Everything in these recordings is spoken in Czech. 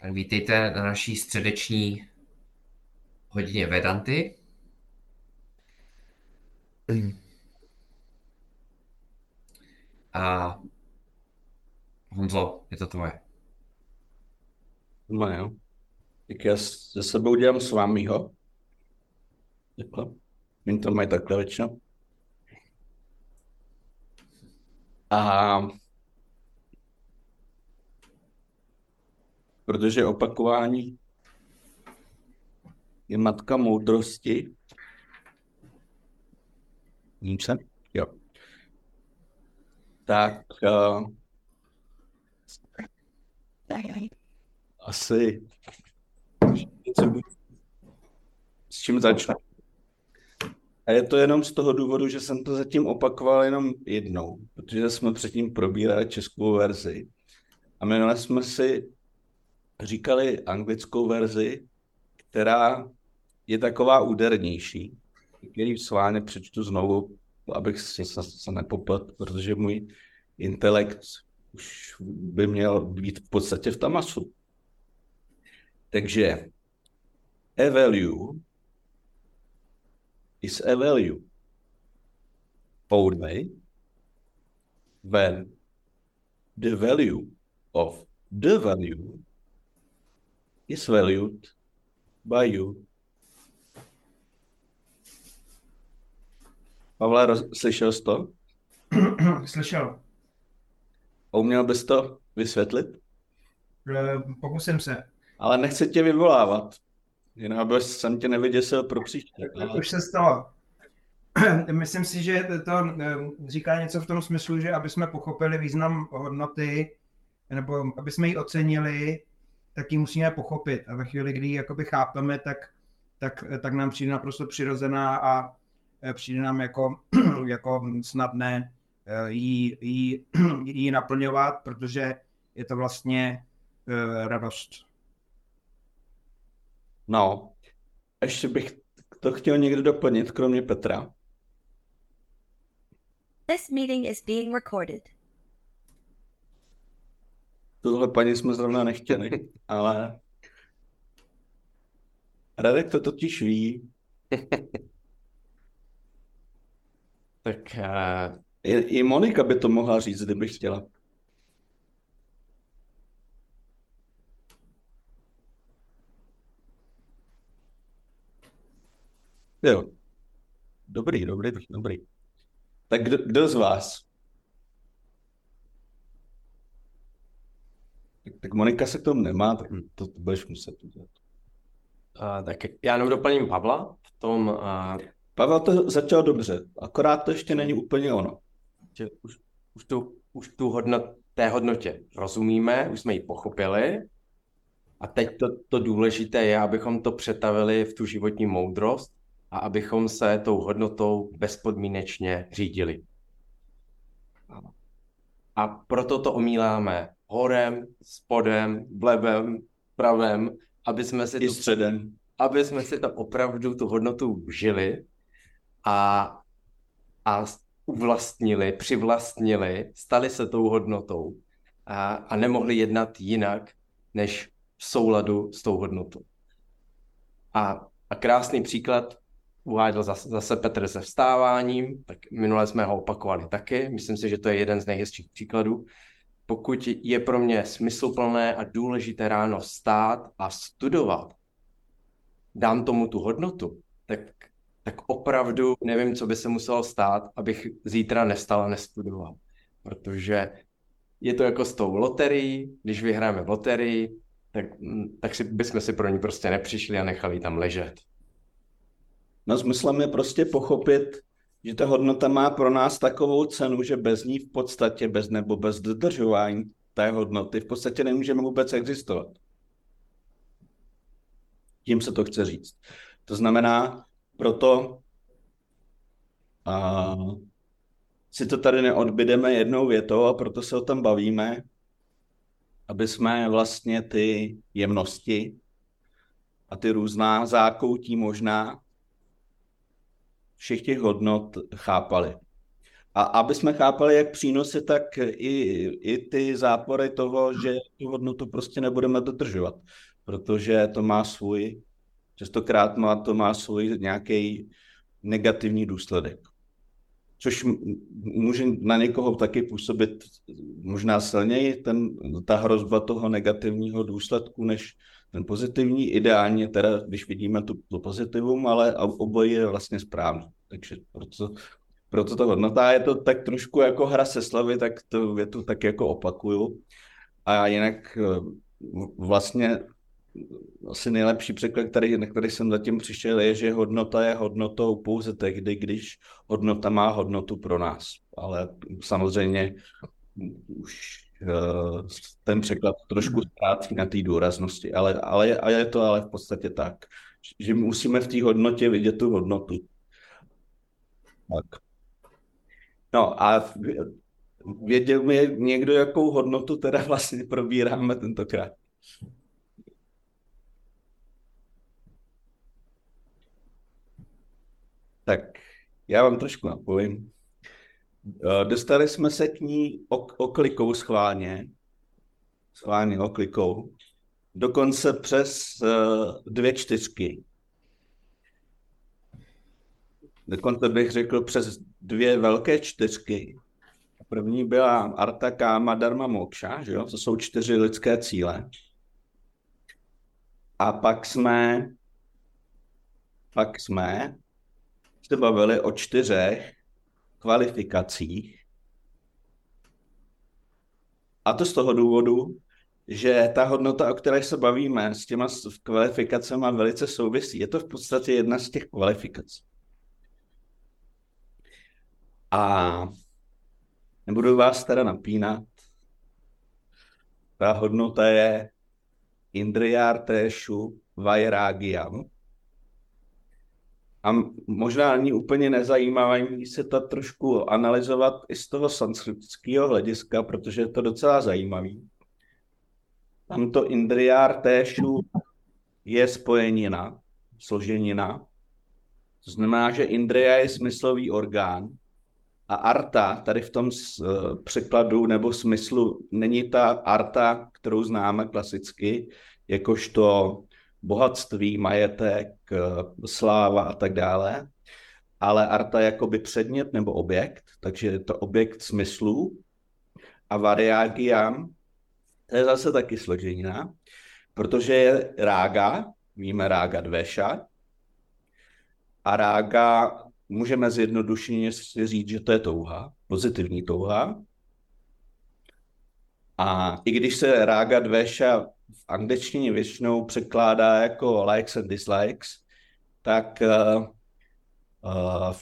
Tak vítejte na naší středeční hodině Vedanty. A Honzo, je to tvoje. No jo. Tak já se sebou dělám s vámiho. Takhle. Oni to mají takhle většinou. A protože opakování je matka moudrosti. Nic se? Jo. Tak uh, asi s čím začnu. A je to jenom z toho důvodu, že jsem to zatím opakoval jenom jednou, protože jsme předtím probírali českou verzi. A minule jsme si říkali anglickou verzi, která je taková údernější, který s vámi přečtu znovu, abych si se, se nepoplet, protože můj intelekt už by měl být v podstatě v tamasu. Takže a value is a value only when the value of the value is valued by you. Pavle, roz, slyšel jsi to? Slyšel. A uměl bys to vysvětlit? Eh, Pokusím se. Ale nechci tě vyvolávat. Jinak aby jsem tě nevyděsil pro příště. Už se stalo. Myslím si, že to eh, říká něco v tom smyslu, že aby jsme pochopili význam hodnoty, nebo aby jsme ji ocenili, tak ji musíme pochopit. A ve chvíli, kdy ji jakoby chápeme, tak, tak, tak nám přijde naprosto přirozená a eh, přijde nám jako, jako snadné eh, ji, ji, ji naplňovat, protože je to vlastně uh, radost. No, ještě bych to chtěl někdo doplnit, kromě Petra. This meeting is being recorded. Tohle paní jsme zrovna nechtěli, ale Radek to totiž ví. Tak uh, I, I Monika by to mohla říct, kdyby chtěla. Jo. Dobrý, dobrý, dobrý. Tak kdo, kdo z vás? Tak, tak Monika se k tomu nemá, tak to, to budeš muset udělat. Uh, tak já jenom doplním Pavla v tom, uh, Pavel to začal dobře, akorát to ještě není úplně ono. že už, už, tu, už tu hodnot, té hodnotě rozumíme, už jsme ji pochopili a teď to, to důležité je, abychom to přetavili v tu životní moudrost a abychom se tou hodnotou bezpodmínečně řídili. A proto to omíláme horem, spodem, vlevem, pravem, aby jsme si I středem. aby jsme si to opravdu tu hodnotu žili a, a uvlastnili, přivlastnili, stali se tou hodnotou a, a nemohli jednat jinak, než v souladu s tou hodnotou. A, a krásný příklad uváděl zase, zase Petr se vstáváním, tak minule jsme ho opakovali taky. Myslím si, že to je jeden z nejhezčích příkladů. Pokud je pro mě smysluplné a důležité ráno stát a studovat, dám tomu tu hodnotu, tak, tak opravdu nevím, co by se muselo stát, abych zítra nestal a nestudoval. Protože je to jako s tou loterií, když vyhráme loterii, tak, tak si, bychom si pro ní prostě nepřišli a nechali tam ležet. No smyslem je prostě pochopit, že ta hodnota má pro nás takovou cenu, že bez ní v podstatě, bez nebo bez dodržování té hodnoty v podstatě nemůžeme vůbec existovat. Tím se to chce říct. To znamená, proto a, si to tady neodbydeme jednou větou a proto se o tom bavíme, aby jsme vlastně ty jemnosti a ty různá zákoutí možná všech těch hodnot chápali. A aby jsme chápali jak přínosy, tak i, i ty zápory toho, že tu hodnotu prostě nebudeme dodržovat, protože to má svůj, častokrát má, to má svůj nějaký negativní důsledek. Což může na někoho taky působit možná silněji, ten, ta hrozba toho negativního důsledku, než ten pozitivní. Ideálně teda, když vidíme tu, tu pozitivum, ale obojí je vlastně správný. Takže proto, proto to hodnota je to tak trošku jako hra se slavy, tak to větu tak jako opakuju. A jinak eh, vlastně asi nejlepší překlad, který, na který jsem zatím přišel, je, že hodnota je hodnotou pouze tehdy, když hodnota má hodnotu pro nás. Ale samozřejmě už ten překlad trošku ztrácí na té důraznosti, ale, ale, ale je to ale v podstatě tak, že musíme v té hodnotě vidět tu hodnotu. Tak. No a věděl mi někdo, jakou hodnotu teda vlastně probíráme tentokrát? Tak já vám trošku napovím. Eh, dostali jsme se k ní oklikou schválně. Schválně oklikou. Dokonce přes uh, dvě čtyřky. Dokonce bych řekl přes dvě velké čtyřky. První byla Arta Kama Dharma Moksha, že jo? to jsou čtyři lidské cíle. A pak jsme, pak jsme se bavili o čtyřech kvalifikacích. A to z toho důvodu, že ta hodnota, o které se bavíme, s těma kvalifikacemi velice souvisí. Je to v podstatě jedna z těch kvalifikací. A nebudu vás teda napínat. Ta hodnota je Indriyarteshu Vairagyam. A možná není úplně nezajímavý se to trošku analyzovat i z toho sanskritického hlediska, protože je to docela zajímavý. Tam to Indriyarteshu je spojenina, složenina. To znamená, že Indriya je smyslový orgán a arta tady v tom eh, překladu nebo smyslu není ta arta, kterou známe klasicky, jakožto bohatství, majetek, eh, sláva a tak dále, ale arta je jakoby předmět nebo objekt, takže je to objekt smyslů a variagiam, to je zase taky složenina, protože je rága, víme rága dveša, a rága můžeme zjednodušeně si říct, že to je touha, pozitivní touha. A i když se rága dveša v angličtině většinou překládá jako likes and dislikes, tak uh,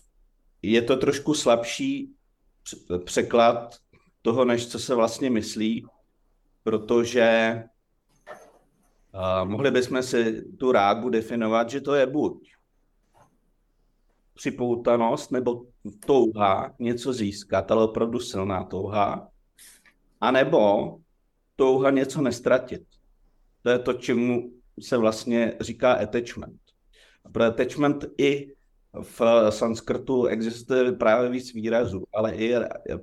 je to trošku slabší překlad toho, než co se vlastně myslí, protože uh, mohli bychom si tu rágu definovat, že to je buď připoutanost nebo touha něco získat, ale opravdu silná touha, anebo touha něco nestratit. To je to, čemu se vlastně říká attachment. Pro attachment i v sanskrtu existuje právě víc výrazů, ale i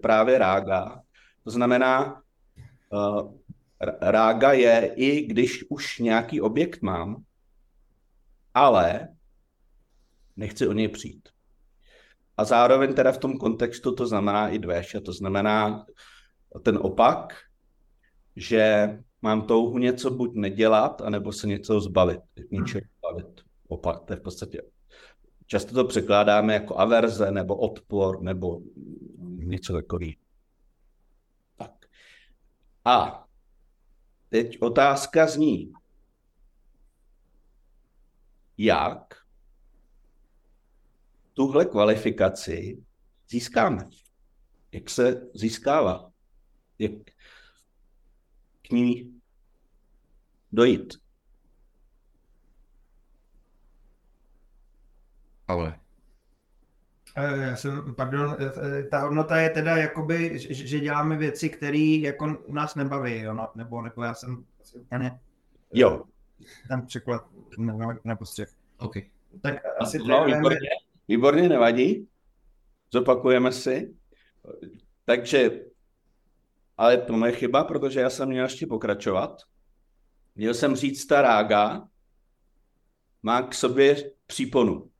právě rága. To znamená, uh, rága je i když už nějaký objekt mám, ale nechci o něj přijít. A zároveň teda v tom kontextu to znamená i dveša, to znamená ten opak, že mám touhu něco buď nedělat, anebo se něco zbavit, něčeho zbavit. Opak, to je v podstatě. Často to překládáme jako averze, nebo odpor, nebo něco takový. Tak. A teď otázka zní, jak tuhle kvalifikaci získáme. Jak se získává? Jak k ní dojít? Pavle. Eh, Já jsem, pardon, eh, ta hodnota je teda jakoby, že že děláme věci, které jako u nás nebaví, jo, no, nebo, nebo já jsem asi úplně Jo, ten překlad ne- nepostřeh. OK. Tak asi no, trénujeme, výborně, výborně, nevadí. Zopakujeme si. Takže, ale to moje chyba, protože já jsem měl ještě pokračovat. Měl jsem říct, ta rága má k sobě příponu.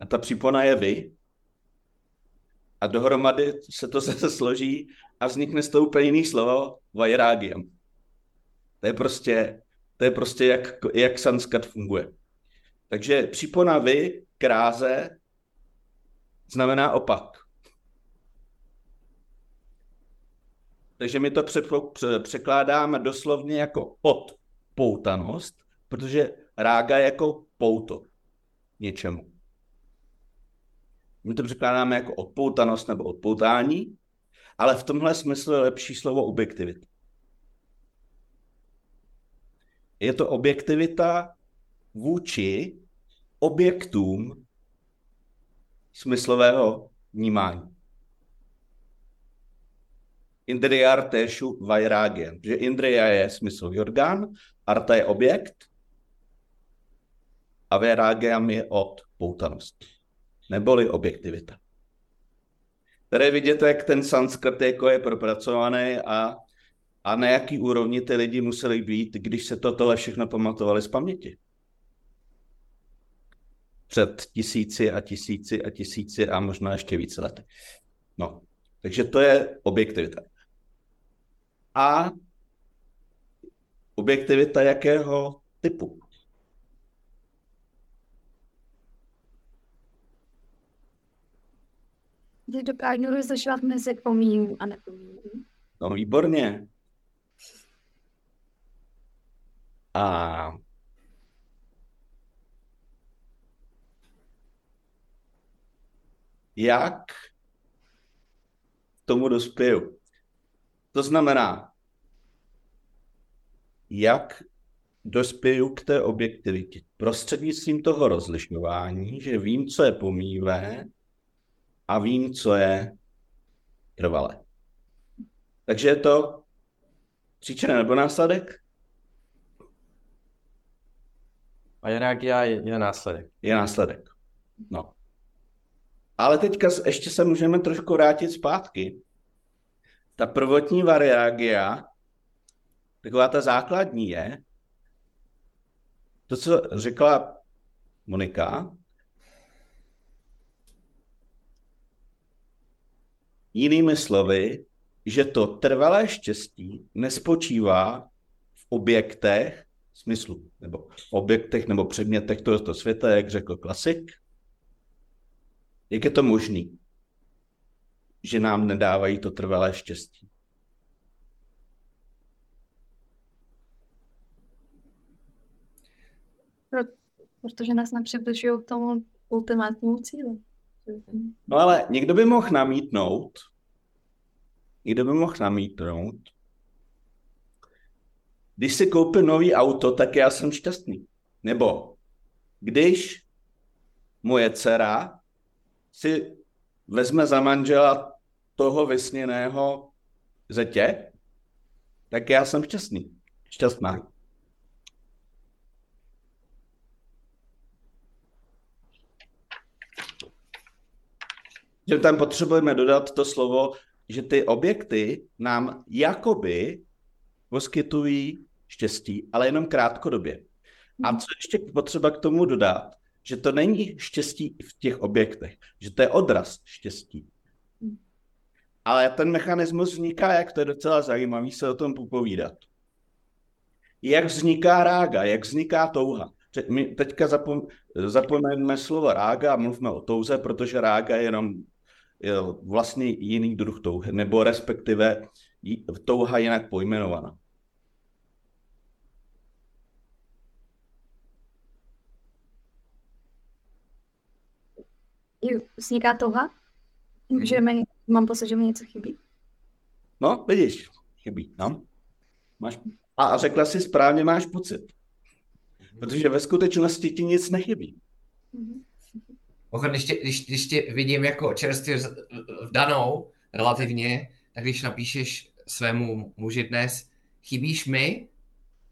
A ta přípona je vy. A dohromady se to zase složí a vznikne z toho úplně jiný slovo vajrágiam. To je prostě, to je prostě jak, jak sanskrt funguje. Takže přípona vy, kráze, znamená opak. Takže my to překládáme doslovně jako odpoutanost, protože rága je jako pouto něčemu. My to překládáme jako odpoutanost nebo odpoutání, ale v tomhle smyslu je lepší slovo objektivita. Je to objektivita vůči objektům smyslového vnímání. Indriyarteshu vairagyan. Že indriya je smyslový orgán, arta je objekt a vairagyam je odpoutanost. Neboli objektivita. Tady vidíte, jak ten sanskrt jako je propracovaný a, a na jaký úrovni ty lidi museli být, když se toto všechno pamatovali z paměti před tisíci a tisíci a tisíci a možná ještě více lety. No, takže to je objektivita. A objektivita jakého typu? Kdy dokážu rozlišovat mezi pomíjím a nepomíjím. No, výborně. A jak tomu dospěju? To znamená, jak dospěju k té objektivitě? Prostřednictvím toho rozlišování, že vím, co je pomíjivé a vím, co je trvalé. Takže je to příčina nebo následek? Vairagya je, je následek. Je následek. No. Ale teďka ještě se můžeme trošku vrátit zpátky. Ta prvotní variagia, taková ta základní je, to, co řekla Monika, jinými slovy, že to trvalé štěstí nespočívá v objektech smyslu, nebo v objektech nebo předmětech tohoto světa, jak řekl klasik, jak je to možný, že nám nedávají to trvalé štěstí? Protože nás nepřibližují k tomu ultimátnímu cíli. No ale někdo by mohl namítnout, někdo by mohl namítnout, když si koupím nový auto, tak já jsem šťastný. Nebo když moje dcera si vezme za manžela toho vysněného zetě, tak já jsem šťastný. Šťastná. Že tam potřebujeme dodat to slovo, že ty objekty nám jakoby poskytují štěstí, ale jenom krátkodobě. A co ještě potřeba k tomu dodat, že to není štěstí v těch objektech, že to je odraz štěstí. Ale ten mechanismus vzniká, jak to je docela zajímavý se o tom popovídat. Jak vzniká rága, jak vzniká touha. My teďka zapom, zapomeňme slovo rága a mluvme o touze, protože rága je jenom je vlastně jiný druh touhy, nebo respektive touha jinak pojmenovaná. vzniká touha, že mi, mám pocit, že mi něco chybí. No, vidíš, chybí, no. Máš, a, a řekla si správně, máš pocit. Protože ve skutečnosti ti nic nechybí. Pokud když tě, když, když tě vidím jako čerstvě vdanou relativně, tak když napíšeš svému muži dnes, chybíš mi,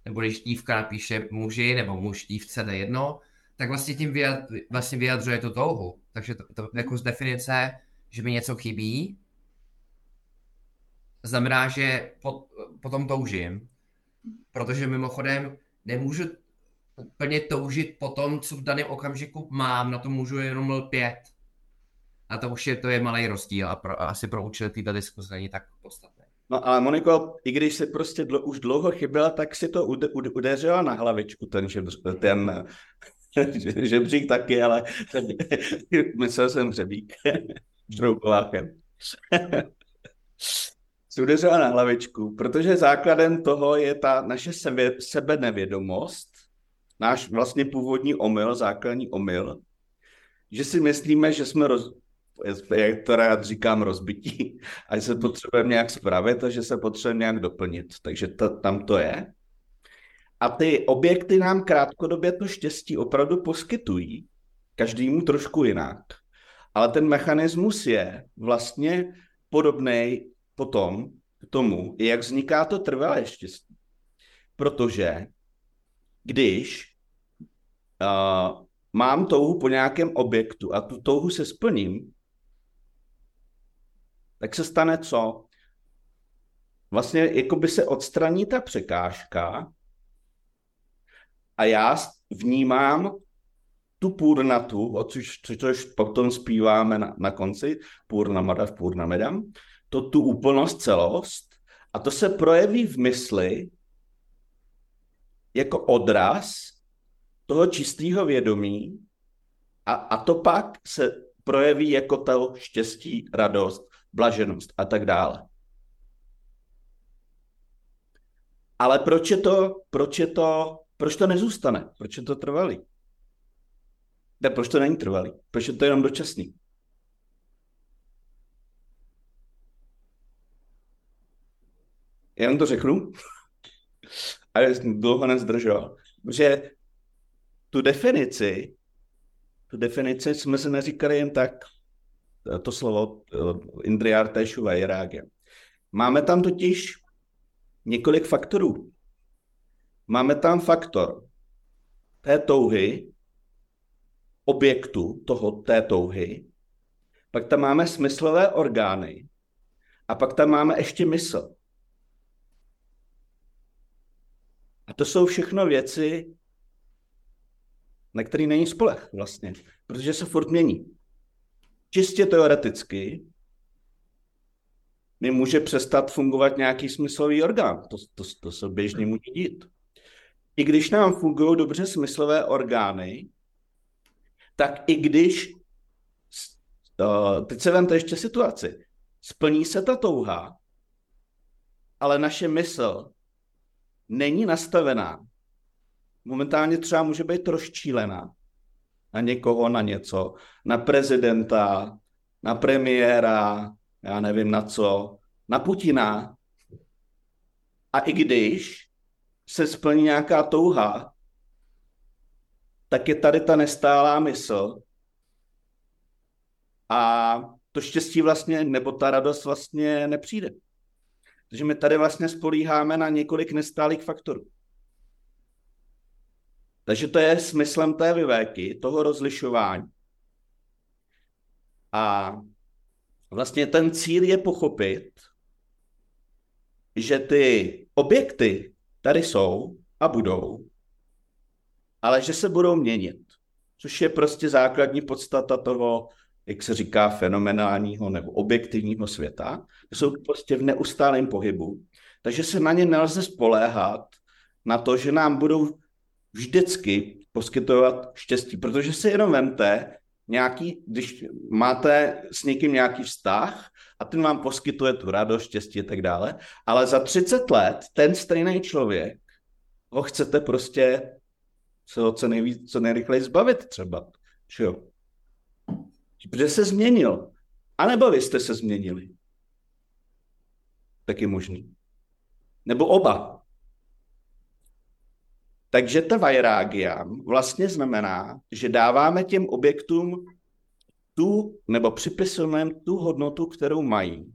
nebo když dívka napíše muži, nebo muž dívce, to je jedno, tak vlastně tím vyjad, vlastně vyjadřuje tu touhu. Takže to, to jako z definice, že mi něco chybí, znamená, že po, potom toužím. Protože mimochodem nemůžu úplně toužit po tom, co v daném okamžiku mám, na to můžu jenom lpět. A to už je, to je malý rozdíl a, pro, a asi pro účely této diskuze není tak podstatné. No ale Moniko, i když si prostě dlo, už dlouho chyběla, tak si to ude, ude, udeřila na hlavičku, ten, žebř, ten žebřík taky, ale myslel jsem hřebík. Šroubovákem. si udeřila na hlavičku, protože základem toho je ta naše sebe, sebenevědomost, náš vlastně původní omyl, základní omyl, že si myslíme, že jsme roz, jak to rád říkám, rozbití a že se potřebujeme nějak spravit a že se potřebujeme nějak doplnit. Takže to, tam to je. A ty objekty nám krátkodobě to štěstí opravdu poskytují, každému trošku jinak. Ale ten mechanismus je vlastně podobný potom tomu, jak vzniká to trvalé štěstí. Protože když uh, mám touhu po nějakém objektu a tu touhu se splním, tak se stane co? Vlastně jako by se odstraní ta překážka a já vnímám tu půrnatu, což, což potom zpíváme na, na konci, půrnamadav, půrnamedam, to tu úplnost, celost a to se projeví v mysli jako odraz toho čistého vědomí a, a to pak se projeví jako to štěstí, radost, blaženost a tak dále. Ale proč je to, proč je to, proč to nezůstane? Proč je to trvalý? Ne, proč to není trvalý? Proč je to jenom dočasný? Já vám to řeknu, ale jsem dlouho nezdržoval. Protože tu definici, tu definici jsme se neříkali jen tak, to slovo Indriarteshu Vairágya. Máme tam totiž několik faktorů. Máme tam faktor té touhy, objektu toho, té touhy, pak tam máme smyslové orgány a pak tam máme ještě mysl. A to jsou všechno věci, na který není spolech vlastně, protože se furt mění. Čistě teoreticky mi může přestat fungovat nějaký smyslový orgán. To, to, to se běžně může dít. I když nám fungují dobře smyslové orgány, tak i když, teď se vemte ještě situaci, splní se ta touha, ale naše mysl není nastavená. Momentálně třeba může být rozčílená na někoho, na něco, na prezidenta, na premiéra, já nevím na co, na Putina. A i když se splní nějaká touha, tak je tady ta nestálá mysl a to štěstí vlastně, nebo ta radost vlastně nepřijde. Takže my tady vlastně spolíháme na několik nestálých faktorů. Takže to je smyslem té vyvéky, toho rozlišování. A vlastně ten cíl je pochopit, že ty objekty tady jsou a budou, ale že se budou měnit, což je prostě základní podstata toho, jak se říká, fenomenálního nebo objektivního světa, jsou prostě v neustálém pohybu, takže se na ně nelze spoléhat na to, že nám budou vždycky poskytovat štěstí, protože si jenom vemte, nějaký, když máte s někým nějaký vztah a ten vám poskytuje tu radost, štěstí a tak dále, ale za 30 let ten stejný člověk ho chcete prostě se ho co, nejvíc, co nejrychleji zbavit třeba. Že jo? Protože se změnil. A nebo vy jste se změnili. Taky možný. Nebo oba. Takže ta vajrágiam vlastně znamená, že dáváme těm objektům tu, nebo připisujeme tu hodnotu, kterou mají,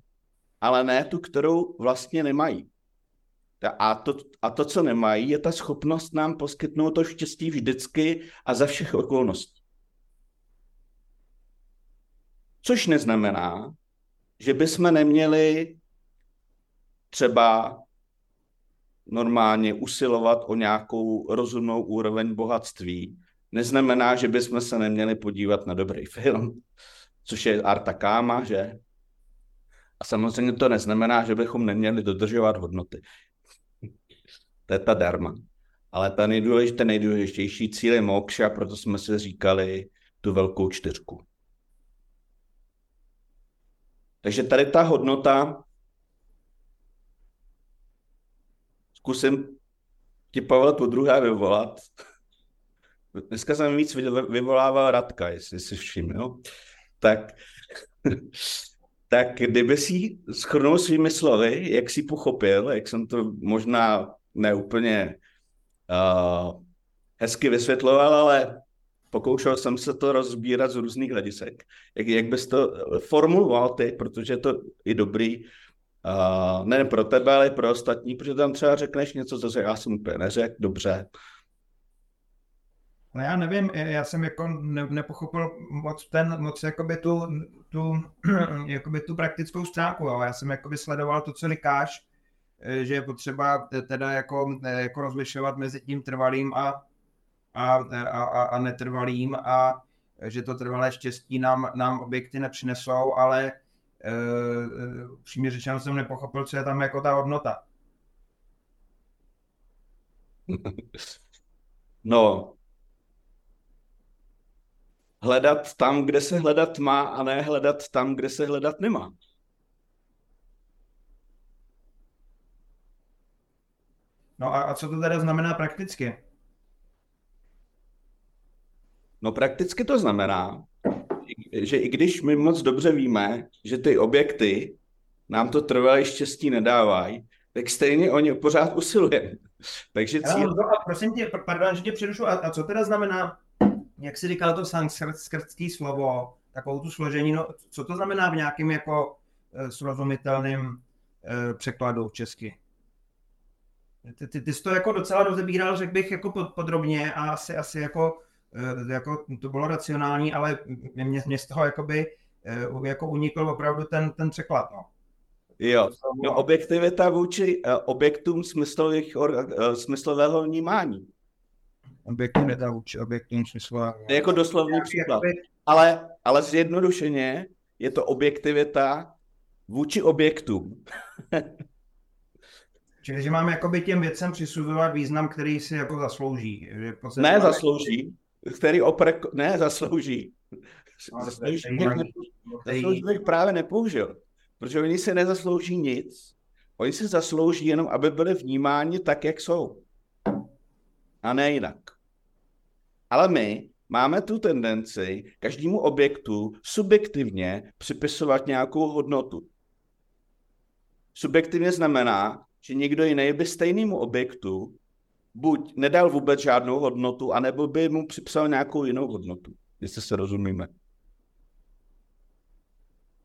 ale ne tu, kterou vlastně nemají. A to, a to, co nemají, je ta schopnost nám poskytnout to štěstí vždycky a za všech okolností. Což neznamená, že bychom neměli třeba normálně usilovat o nějakou rozumnou úroveň bohatství. Neznamená, že bychom se neměli podívat na dobrý film, což je Arta Káma, že? A samozřejmě to neznamená, že bychom neměli dodržovat hodnoty. To je ta darma. Ale ta nejdůležitější, nejdůležitější cíl je mokša, proto jsme si říkali tu velkou čtyřku. Takže tady ta hodnota, zkusím ti Pavel po druhé vyvolat. Dneska jsem víc vyvolával Radka, jestli si všiml. Tak, tak kdyby si schrnul svými slovy, jak si pochopil, jak jsem to možná neúplně uh, hezky vysvětloval, ale pokoušel jsem se to rozbírat z různých hledisek. Jak, jak bys to formuloval ty, protože je to i dobrý, uh, ne pro tebe, ale i pro ostatní, protože tam třeba řekneš něco, co já jsem úplně neřekl, dobře. No já nevím, já jsem jako ne, nepochopil moc ten, moc jakoby tu, tu, jakoby tu praktickou stránku, ale já jsem jakoby sledoval to, co říkáš, že je potřeba teda jako, jako rozlišovat mezi tím trvalým a a, a, a netrvalým a že to trvalé štěstí nám, nám objekty nepřinesou, ale uh, přímě řečeno jsem nepochopil, co je tam jako ta hodnota. No, hledat tam, kde se hledat má a ne hledat tam, kde se hledat nemá. No a, a co to teda znamená prakticky? No prakticky to znamená, že i když my moc dobře víme, že ty objekty nám to trvalé štěsttii nedávají, tak stejně oni pořád usilujeme. Takže cíl... No, a prosím tě, pardon, že tě přerušu, a, a co teda znamená, jak jsi říkal to sanskrtský slovo, takovou tu složení, no, co to znamená v nějakém jako e, srozumitelném e, překladu česky? Ty, ty, ty jsi to jako docela rozebíral, řekl bych, jako podrobně a asi, asi jako Eh, jako to bylo racionální, ale mě, mě z toho jakoby eh, jako unikl opravdu ten, ten překlad. No. Jo, no, objektivita vůči uh, objektům smyslových, smyslového vnímání. Objektivita vůči objektům smyslového vnímání. Jako doslovný příklad. Ale, ale zjednodušeně je to objektivita vůči objektům. Čili, že máme jakoby těm věcem přisuzovat význam, který si jako zaslouží. Že ne, zaslouží, který oprek... Ne, zaslouží. Zaslouží, zaslouží bych právě nepoužil. Protože oni si nezaslouží nic. Oni si zaslouží jenom, aby byli vnímáni tak, jak jsou. A ne jinak. Ale my máme tu tendenci každému objektu subjektivně připisovat nějakou hodnotu. Subjektivně znamená, že někdo jiný by stejnému objektu buď nedal vůbec žádnou hodnotu, anebo by mu připsal nějakou jinou hodnotu, jestli se rozumíme.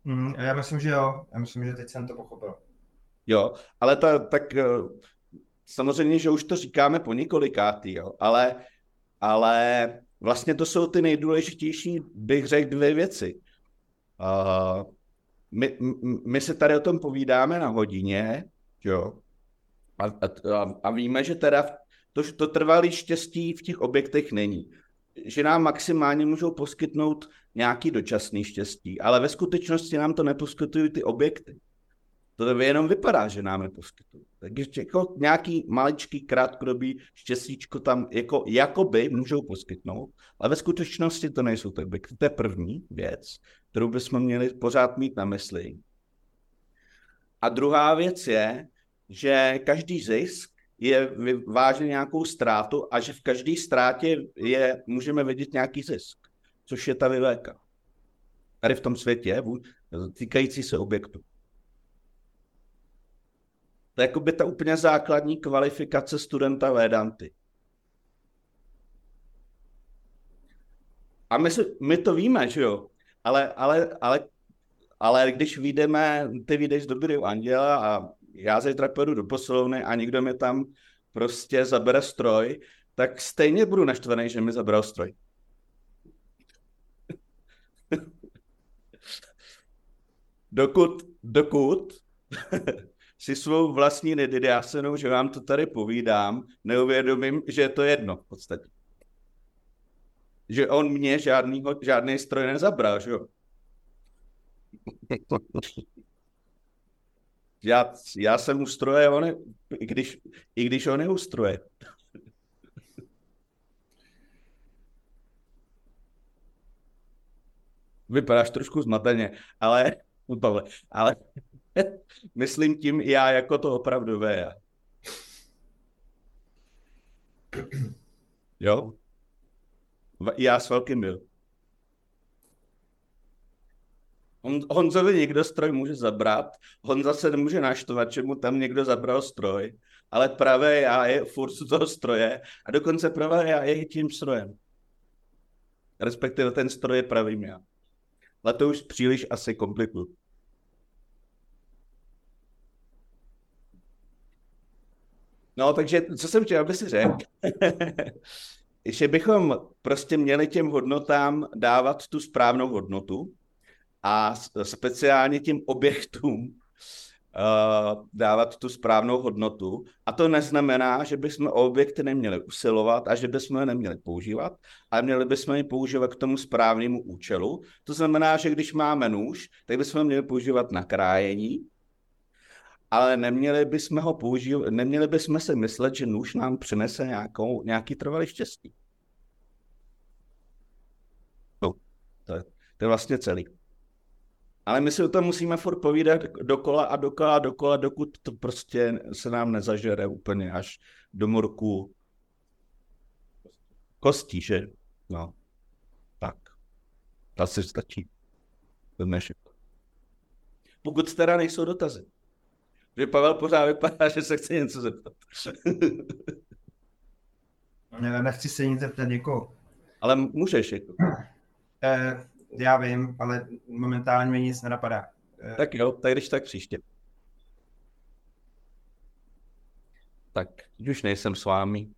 Mm, já myslím, že jo. Já myslím, že teď jsem to pochopil. Jo, ale ta, tak eh, samozřejmě, že už to říkáme po několikátý, jo, ale, ale vlastně to jsou ty nejdůležitější, bych řekl, dvě věci. Uh, my, my se tady o tom povídáme na hodině, jo, a, a, a víme, že teda to, to trvalé štěstí v těch objektech není. Že nám maximálně můžou poskytnout nějaký dočasný štěstí, ale ve skutečnosti nám to neposkytují ty objekty. To jenom vypadá, že nám je poskytují. Takže jako nějaký maličký krátkodobý štěstíčko tam jako, jakoby můžou poskytnout, ale ve skutečnosti to nejsou ty objekty. To je první věc, kterou bychom měli pořád mít na mysli. A druhá věc je, že každý zisk je vážně nějakou ztrátu a že v každé ztrátě je, můžeme vidět nějaký zisk, což je ta vyléka. tady v tom světě, týkající se objektu. To je jakoby ta úplně základní kvalifikace studenta Vedanty. A my, si, my to víme, že jo? Ale, ale, ale, ale když vyjdeme, ty vyjdeš do Bíru Anděla a já zítra pojedu do posilovny a někdo mi tam prostě zabere stroj, tak stejně budu naštvaný, že mi zabral stroj. dokud, dokud si svou vlastní nedidásenou, že vám to tady povídám, neuvědomím, že je to jedno v podstatě. Že on mě žádný, žádný stroj nezabral, že jo? Já, já jsem u stroje, on je, i, když, i když on je u stroje. Vypadáš trošku zmateně, ale, Pavle, ale myslím tím já jako to opravdové já. Jo? Já s velkým byl. On, Honzovi někdo stroj může zabrat, Honza se nemůže naštvat, že mu tam někdo zabral stroj, ale pravé já je furt toho stroje a dokonce pravé já je tím strojem. Respektive ten stroj je pravým já. Ale to už příliš asi komplikuju. No, takže co jsem chtěl, aby si řekl, že bychom prostě měli těm hodnotám dávat tu správnou hodnotu a speciálně těm objektům uh, dávat tu správnou hodnotu. A to neznamená, že bychom objekty neměli usilovat a že bychom je neměli používat, ale měli bychom je používat k tomu správnému účelu. To znamená, že když máme nůž, tak bychom měli používat na krájení, ale neměli bychom ho používat, neměli bychom si myslet, že nůž nám přinese nějakou, nějaký trvalý štěstí. To je, to je vlastně celý. Ale my si o tom musíme furt povídat dokola a dokola a dokola, dokud to prostě se nám nezažere úplně až do morku kostí, že? No, tak. Asi stačí. Dnešek. Pokud teda nejsou dotazy. Že Pavel pořád vypadá, že se chce něco zeptat. Ne, nechci se nic zeptat někoho. Ale můžeš. Jako. Eh, já vím, ale momentálně mi nic nenapadá. Eh, Tak jo, tak když tak příště. Tak, teď už nejsem s vámi.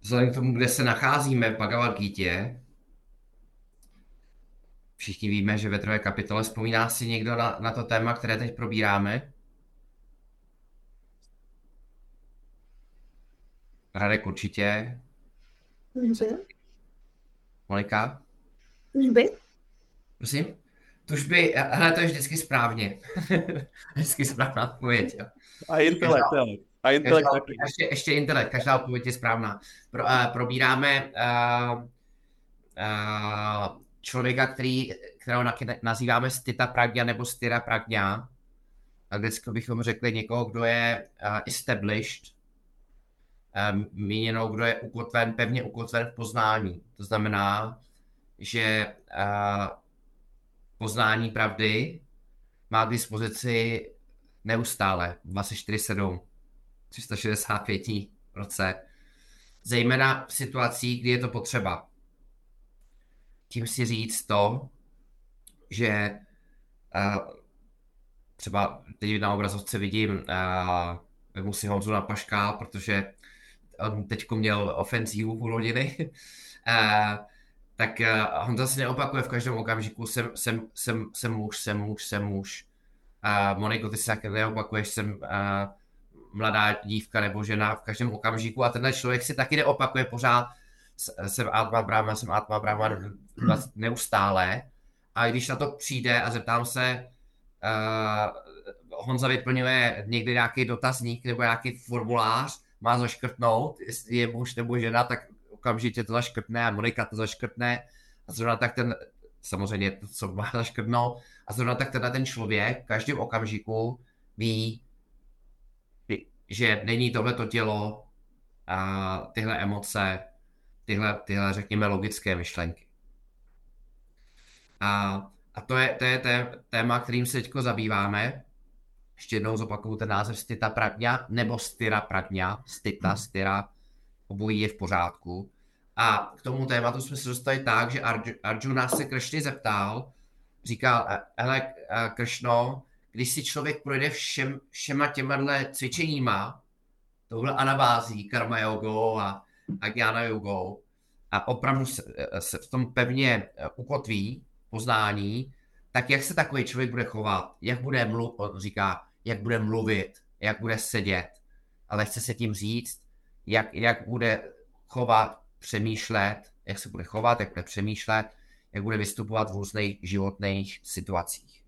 Vzhledem k tomu, kde se nacházíme v Bhagavad Gita, všichni víme, že ve druhé kapitole vzpomíná si někdo na, na to téma, které teď probíráme. Radek určitě. Tužby? Monika? Tužby? Prosím? Tužby, hele, to je vždycky správně. vždycky správná odpověď, jo. A intelekt, jo. A intelekt Každá, ještě, ještě intelekt, každá odpověď je správná. Pro, uh, probíráme uh, uh, člověka, který, kterého na, nazýváme Stita Pragya nebo Styra Pragya. Anglicky bychom řekli někoho, kdo je uh, established, um, míněno, kdo je ukotven, pevně ukotven v poznání. To znamená, že uh, poznání pravdy má k dispozici neustále, 24-7. 365 roce, zejména v situacích, kdy je to potřeba. Tím si říct to, že uh, třeba teď na obrazovce vidím, uh, vemu si Honzu na paškál, protože on teď měl ofenzívu půl hodiny, uh, tak uh, Honza si neopakuje v každém okamžiku, jsem, jsem, jsem, jsem muž, jsem muž, jsem muž. Uh, Moniko, ty si také neopakuješ, jsem uh, mladá dívka nebo žena v každém okamžiku a tenhle člověk si taky neopakuje pořád jsem Atma Brahma, jsem Atma Brahma neustále a když na to přijde a zeptám se, uh, Honza vyplňuje někdy nějaký dotazník nebo nějaký formulář, má zaškrtnout, jestli je muž nebo žena, tak okamžitě to zaškrtne a Monika to zaškrtne a zrovna tak ten samozřejmě to, co má zaškrtnout. A zrovna tak teda ten člověk v každém okamžiku ví, že není tohleto tělo a tyhle emoce, tyhle, tyhle řekněme, logické myšlenky. A, a to je, to je té, téma, kterým se teď zabýváme. Ještě jednou zopakuju ten název Stita Pragňa nebo Styra Pragňa. Stita, Styra, obojí je v pořádku. A k tomu tématu jsme se dostali tak, že Arjuna se Kršny zeptal, říkal, hele Kršno, když si člověk projde všem, všema těma cvičeníma, touhle anabází, karma jogou a, a jnana jogou, a opravdu se, se v tom pevně ukotví poznání, tak jak se takový člověk bude chovat, jak bude mluvit, on říká, jak bude mluvit, jak bude sedět, ale chce se tím říct, jak, jak bude chovat, přemýšlet, jak se bude chovat, jak bude přemýšlet, jak bude vystupovat v různých životních situacích.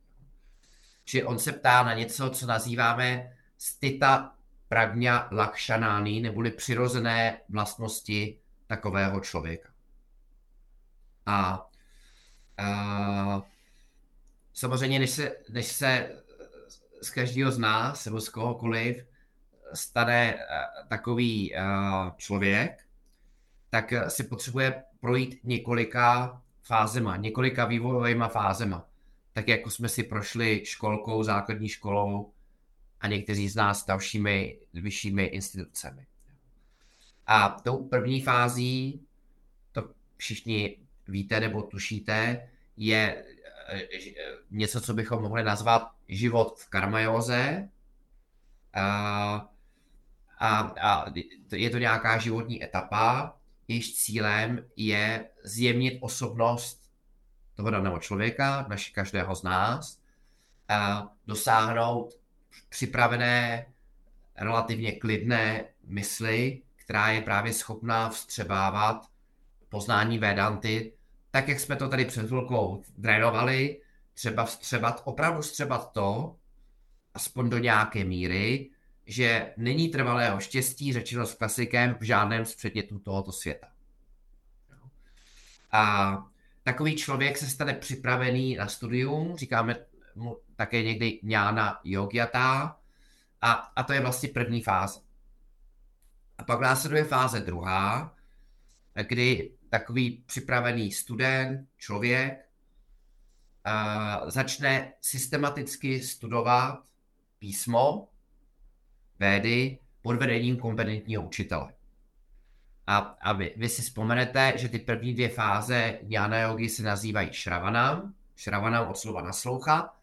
Čili on se ptá na něco, co nazýváme stita pragňa lakšanány, neboli přirozené vlastnosti takového člověka. A, a samozřejmě, než se, než se z každého z nás nebo z kohokoliv stane takový člověk, tak si potřebuje projít několika fázema, několika vývojovými fázema. Tak jako jsme si prošli školkou, základní školou a někteří z nás dalšími vyššími institucemi. A tou první fází, to všichni víte nebo tušíte, je eh, něco, co bychom mohli nazvat život v karmajóze. A, a, a je to nějaká životní etapa, jejíž cílem je zjemnit osobnost toho daného člověka, naši každého z nás, a dosáhnout připravené, relativně klidné mysli, která je právě schopná vstřebávat poznání Vedanty, tak jak jsme to tady před chvilkou trénovali, třeba vstřebat, opravdu vstřebat to, aspoň do nějaké míry, že není trvalého štěstí, řečeno s klasikem, v žádném z předmětů tohoto světa. A takový člověk se stane připravený na studium, říkáme mu také někdy Jnana Yogyata, a, a to je vlastně první fáze. A pak následuje fáze druhá, kdy takový připravený student, člověk, a začne systematicky studovat písmo, védy pod vedením kompetentního učitele. A, a vy, vy si vzpomenete, že ty první dvě fáze jnana jogy se nazývají šravanám, šravanám od slova naslouchat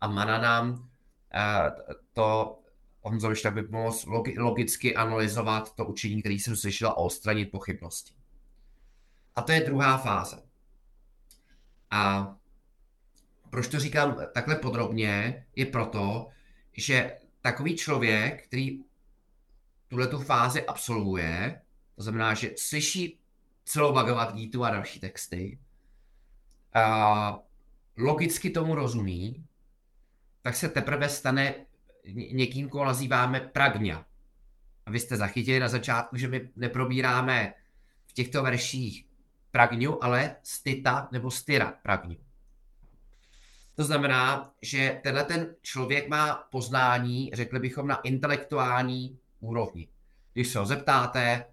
a mananám eh, to, Honzo, tak by mohl logicky analyzovat to učení, který jsem slyšel a odstranit pochybnosti. A to je druhá fáze. A proč to říkám takhle podrobně, je proto, že takový člověk, který tuhle tu fázi absolvuje, to znamená, že slyší celou Bhagavad Gita a další texty, a logicky tomu rozumí, tak se teprve stane někým, koho nazýváme pragňa. A vy jste zachytili na začátku, že my neprobíráme v těchto verších pragňu, ale stita nebo styra pragňu. To znamená, že tenhle ten člověk má poznání, řekli bychom, na intelektuální úrovni. Když se ho zeptáte,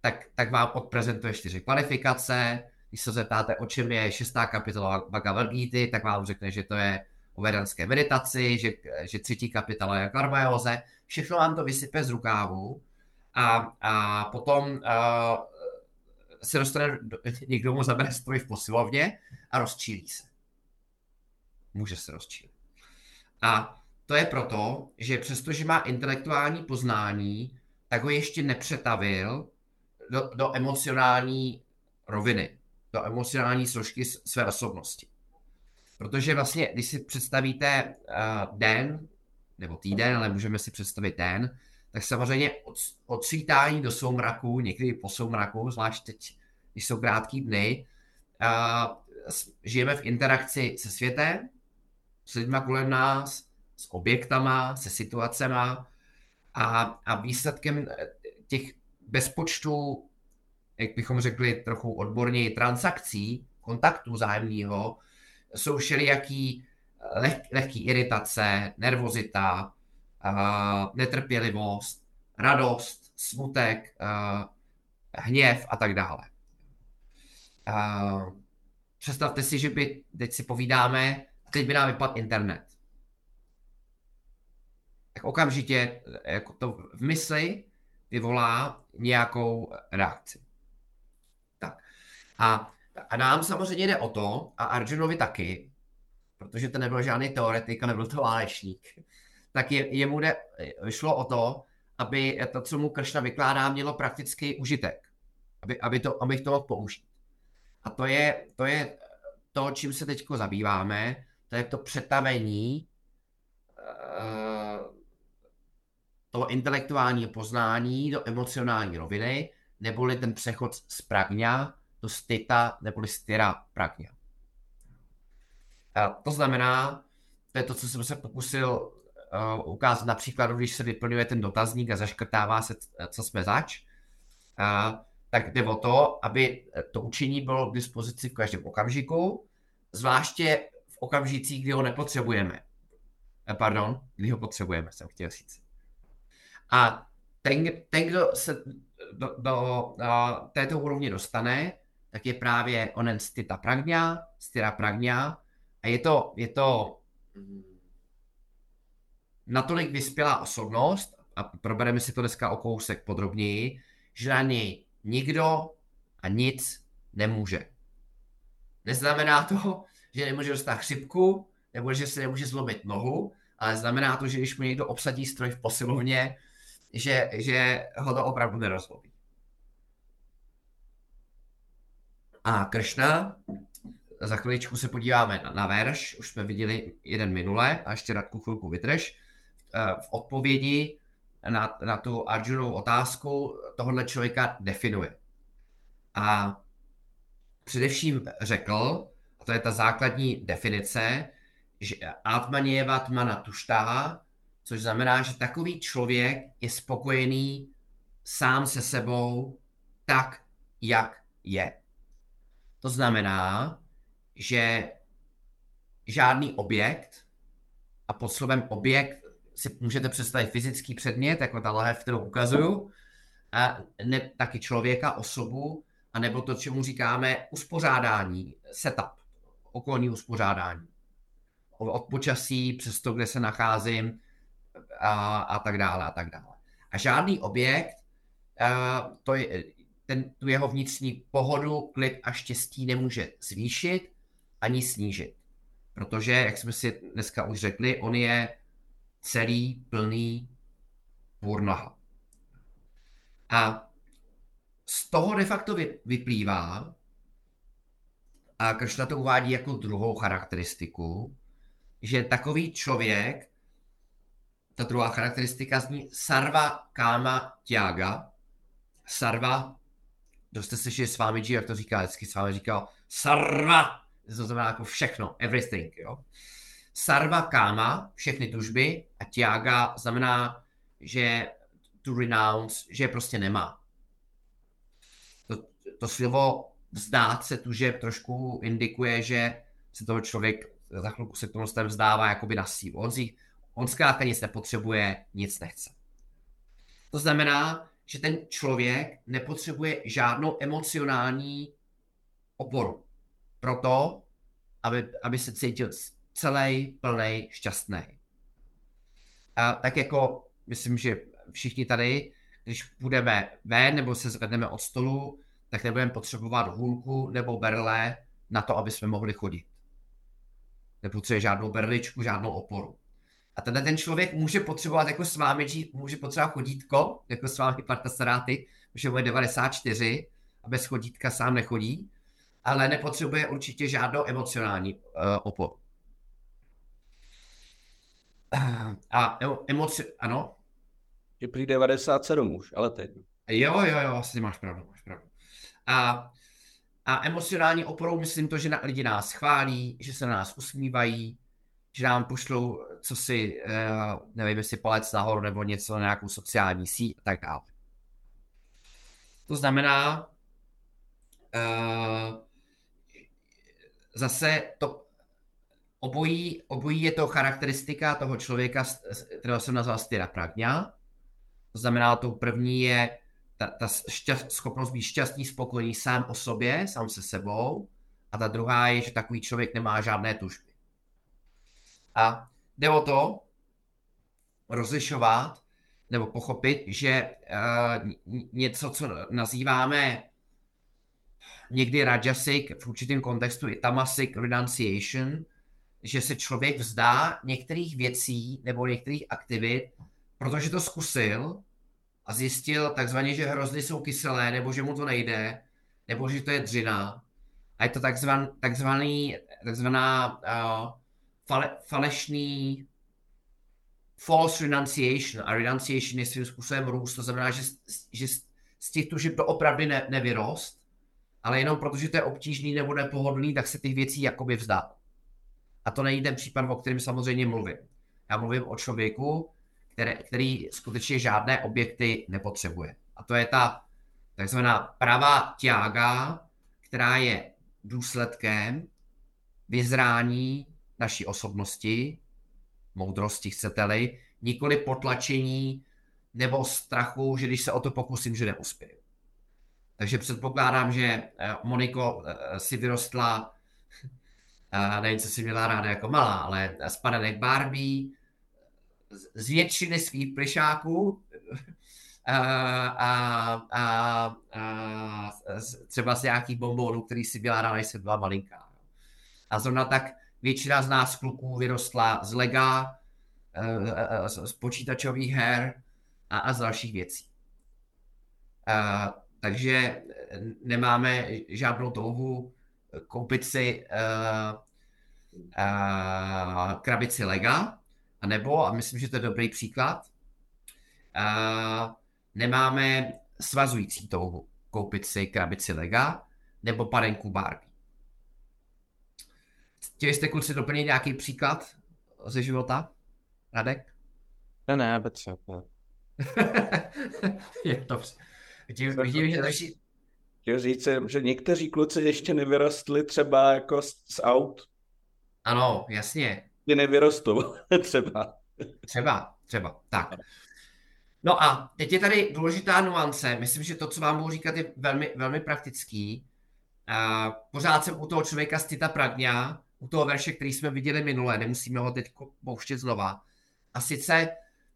tak, tak vám odprezentuje čtyři kvalifikace. Když se zeptáte, o čem je šestá kapitola Bhagavad Gita, tak vám řekne, že to je o vedanské meditaci, že, že třetí kapitola je karmajóze. Všechno vám to vysype z rukávu a, a potom uh, se dostane, někdo mu zabere stroj v posilovně a rozčílí se. Může se rozčílit. A to je proto, že přestože má intelektuální poznání, tak ho ještě nepřetavil do, do emocionální roviny, do emocionální složky své osobnosti. Protože vlastně, když si představíte uh, den, nebo týden, ale můžeme si představit den, tak samozřejmě od, od svítání do soumraku, někdy po soumraku, zvlášť teď, když jsou krátký dny, uh, žijeme v interakci se světem, s lidmi kolem nás, s objektama, se situacema a, a výsledkem těch bezpočtu, jak bychom řekli trochu odborněji, transakcí, kontaktu zájemného, jsou všelijaký leh, lehký iritace, nervozita, uh, netrpělivost, radost, smutek, uh, hněv a tak dále. Uh, představte si, že by, teď si povídáme, teď by nám vypadl internet. Tak okamžitě jako to v mysli vyvolá nějakou reakci. Tak. A, a nám samozřejmě jde o to, a Arjunovi taky, protože to nebyl žádný teoretik a nebyl to válečník, tak je, jemu jde, šlo o to, aby to, co mu Kršna vykládá, mělo praktický užitek. Aby, aby, to, abych to mohl použít. A to je, to je to, čím se teď zabýváme, to je to přetavení uh, toho intelektuálního poznání do emocionální roviny, neboli ten přechod z pragňa do stita, neboli styra. A to znamená, to je to, co jsem se pokusil uh, ukázat na příkladu, když se vyplňuje ten dotazník a zaškrtává se, co jsme zač, tak jde o to, aby to učení bylo k dispozici v každém okamžiku, zvláště v okamžicích, kdy ho nepotřebujeme. Eh, pardon, kdy ho potřebujeme, jsem chtěl říct. A ten, ten kdo se do, do, do této úrovně dostane, tak je právě onen stita pragňa, stira pragňa, a je to, je to natolik vyspělá osobnost, a probereme si to dneska o kousek podrobněji, že na něj nikdo a nic nemůže. Neznamená to, že nemůže dostat chřipku, nebo že se nemůže zlomit nohu, ale znamená to, že když mu někdo obsadí stroj v posilovně, že, že ho to opravdu nerozlobí. A Kršna, za chviličku se podíváme na, na verš, už jsme viděli jeden minule, a ještě Radku chvilku vytrž. Eh, v odpovědi na, na tu Arjunovou otázku tohohle člověka definuje. A především řekl, a to je ta základní definice, že Atmanieva tmana tuštá, což znamená, že takový člověk je spokojený sám se sebou tak, jak je. To znamená, že žádný objekt, a pod slovem objekt si můžete představit fyzický předmět, jako ta lahev, kterou ukazuju, a ne, taky člověka, osobu, a nebo to, čemu říkáme uspořádání, setup, okolní uspořádání. Od počasí přes to, kde se nacházím a, a tak dále a tak dále. A žádný objekt a, to je, ten, tu jeho vnitřní pohodu, klid a štěstí nemůže zvýšit ani snížit. Protože, jak jsme si dneska už řekli, on je celý, plný purnaha. A z toho de facto vyplývá, a Kršna to uvádí jako druhou charakteristiku, že takový člověk, ta druhá charakteristika zní sarva káma tiaga. Sarva, kdo jste slyšeli s vámi, jak to říká, vždycky s vámi říkal sarva, to znamená jako všechno, everything, jo. Sarva káma, všechny tužby a tiaga znamená, že to renounce, že je prostě nemá. To, to slovo vzdát se tužeb trošku indikuje, že se toho člověk za chvilku se k tomu vzdává jakoby na sílu. On, si, on zkrátka nic nepotřebuje, nic nechce. To znamená, že ten člověk nepotřebuje žádnou emocionální oporu. Proto, aby, aby se cítil celý, plný, šťastný. A tak jako myslím, že všichni tady, když budeme ven nebo se zvedneme od stolu, tak nebudeme potřebovat hůlku nebo berle na to, aby jsme mohli chodit. Nepotřebuje žádnou berličku, žádnou oporu. A tenhle ten člověk může potřebovat jako s vámi, může potřebovat chodítko, jako s vámi Partasaráty, protože je 94 a bez chodítka sám nechodí, ale nepotřebuje určitě žádnou emocionální uh, oporu. A emoci, ano? Je prý 97 už, ale teď. Jo, jo, jo, asi máš pravdu, máš pravdu. A, a emocionální oporou myslím to, že na, lidi nás chválí, že se na nás usmívají, že nám pošlou, co si, uh, nevím, jestli palec nahoru nebo něco na nějakou sociální síť a tak dále. To znamená, uh, zase to, obojí, obojí je to charakteristika toho člověka, kterého jsem nazval styra pragňa. To znamená, to první je ta, ta šťast, schopnost být šťastný, spokojený sám o sobě, sám se sebou. A ta druhá je, že takový člověk nemá žádné tužby. A jde o to rozlišovat nebo pochopit, že uh, něco, co nazýváme někdy rajasic, v určitém kontextu i tamasic renunciation, že se člověk vzdá některých věcí nebo některých aktivit, protože to zkusil a zjistil takzvaně, že hrozny jsou kyselé, nebo že mu to nejde, nebo že to je dřina. A je to takzvan, takzvaný, takzvaná uh, fale, falešný false renunciation. A renunciation je svým způsobem růst, to znamená, že, že z těch tužeb to opravdu ne, nevyrost, ale jenom protože to je obtížný nebo nepohodlný, tak se těch věcí jakoby vzdá. A to není ten případ, o kterém samozřejmě mluvím. Já mluvím o člověku, který, který skutečně žádné objekty nepotřebuje. A to je ta takzvaná pravá tiága, která je důsledkem vyzrání naší osobnosti, moudrosti, chcete-li, nikoli potlačení nebo strachu, že když se o to pokusím, že neuspěju. Takže předpokládám, že eh, Moniko eh, si vyrostla, nevím, co si měla ráda jako malá, ale z panenek Barbie, z většiny svých plišáků a, a, a, a třeba z nějakých bombónů, který si byla ráda, než jsem byla malinká. A zrovna tak většina z nás kluků vyrostla z lega, z počítačových her a, a z dalších věcí. A, takže nemáme žádnou touhu koupit si uh, uh, krabici lega, a nebo, a myslím, že to je dobrý příklad, uh, nemáme svazující touhu koupit si krabici lega nebo panenku Barbie. Chtěli jste kluci doplnit nějaký příklad ze života? Radek? Ne, ne, Petře. Ne. je to vidím, vidím, že další... Chtěl říct, že někteří kluci ještě nevyrostli třeba jako z, z aut. Ano, jasně. Ty nevyrostou, třeba. Třeba, třeba, tak. No a teď je tady důležitá nuance. Myslím, že to, co vám budu říkat, je velmi, velmi praktický. A pořád jsem u toho člověka z Tita Pragňa, u toho verše, který jsme viděli minule, nemusíme ho teď pouštět znova. A sice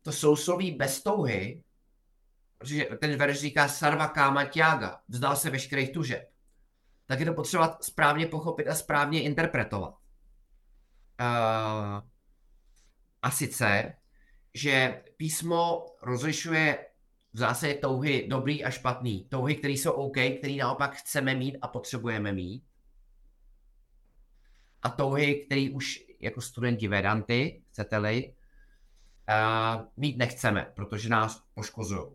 to sousloví bez touhy, protože ten verš říká sarva káma tiaga, vzdal se veškerých tužeb, tak je to potřeba správně pochopit a správně interpretovat. Uh, a sice, že písmo rozlišuje v zásadě touhy dobrý a špatný. Touhy, které jsou OK, které naopak chceme mít a potřebujeme mít. A touhy, které už jako studenti Vedanty, chcete-li, uh, mít nechceme, protože nás poškozují.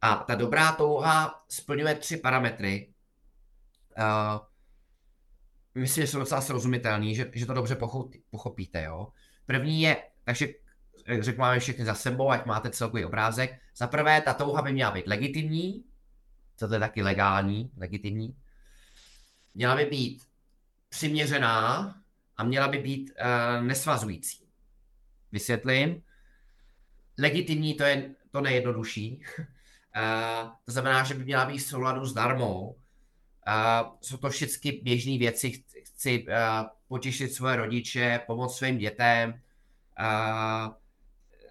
A ta dobrá touha splňuje tři parametry. Uh, myslím, že jsou docela srozumitelný, že, že to dobře pochopíte. Jo? První je, takže jak řekl, máme všechny za sebou, ať máte celkový obrázek. Za prvé, ta touha by měla být legitimní, co to je taky legální, legitimní. Měla by být přiměřená a měla by být uh, nesvazující. Vysvětlím. Legitimní to je to nejjednodušší. Uh, to znamená, že by měla být v souladu s darmou. Uh, jsou to všechny běžné věci. Chci uh, potěšit svoje rodiče, pomoct svým dětem, uh,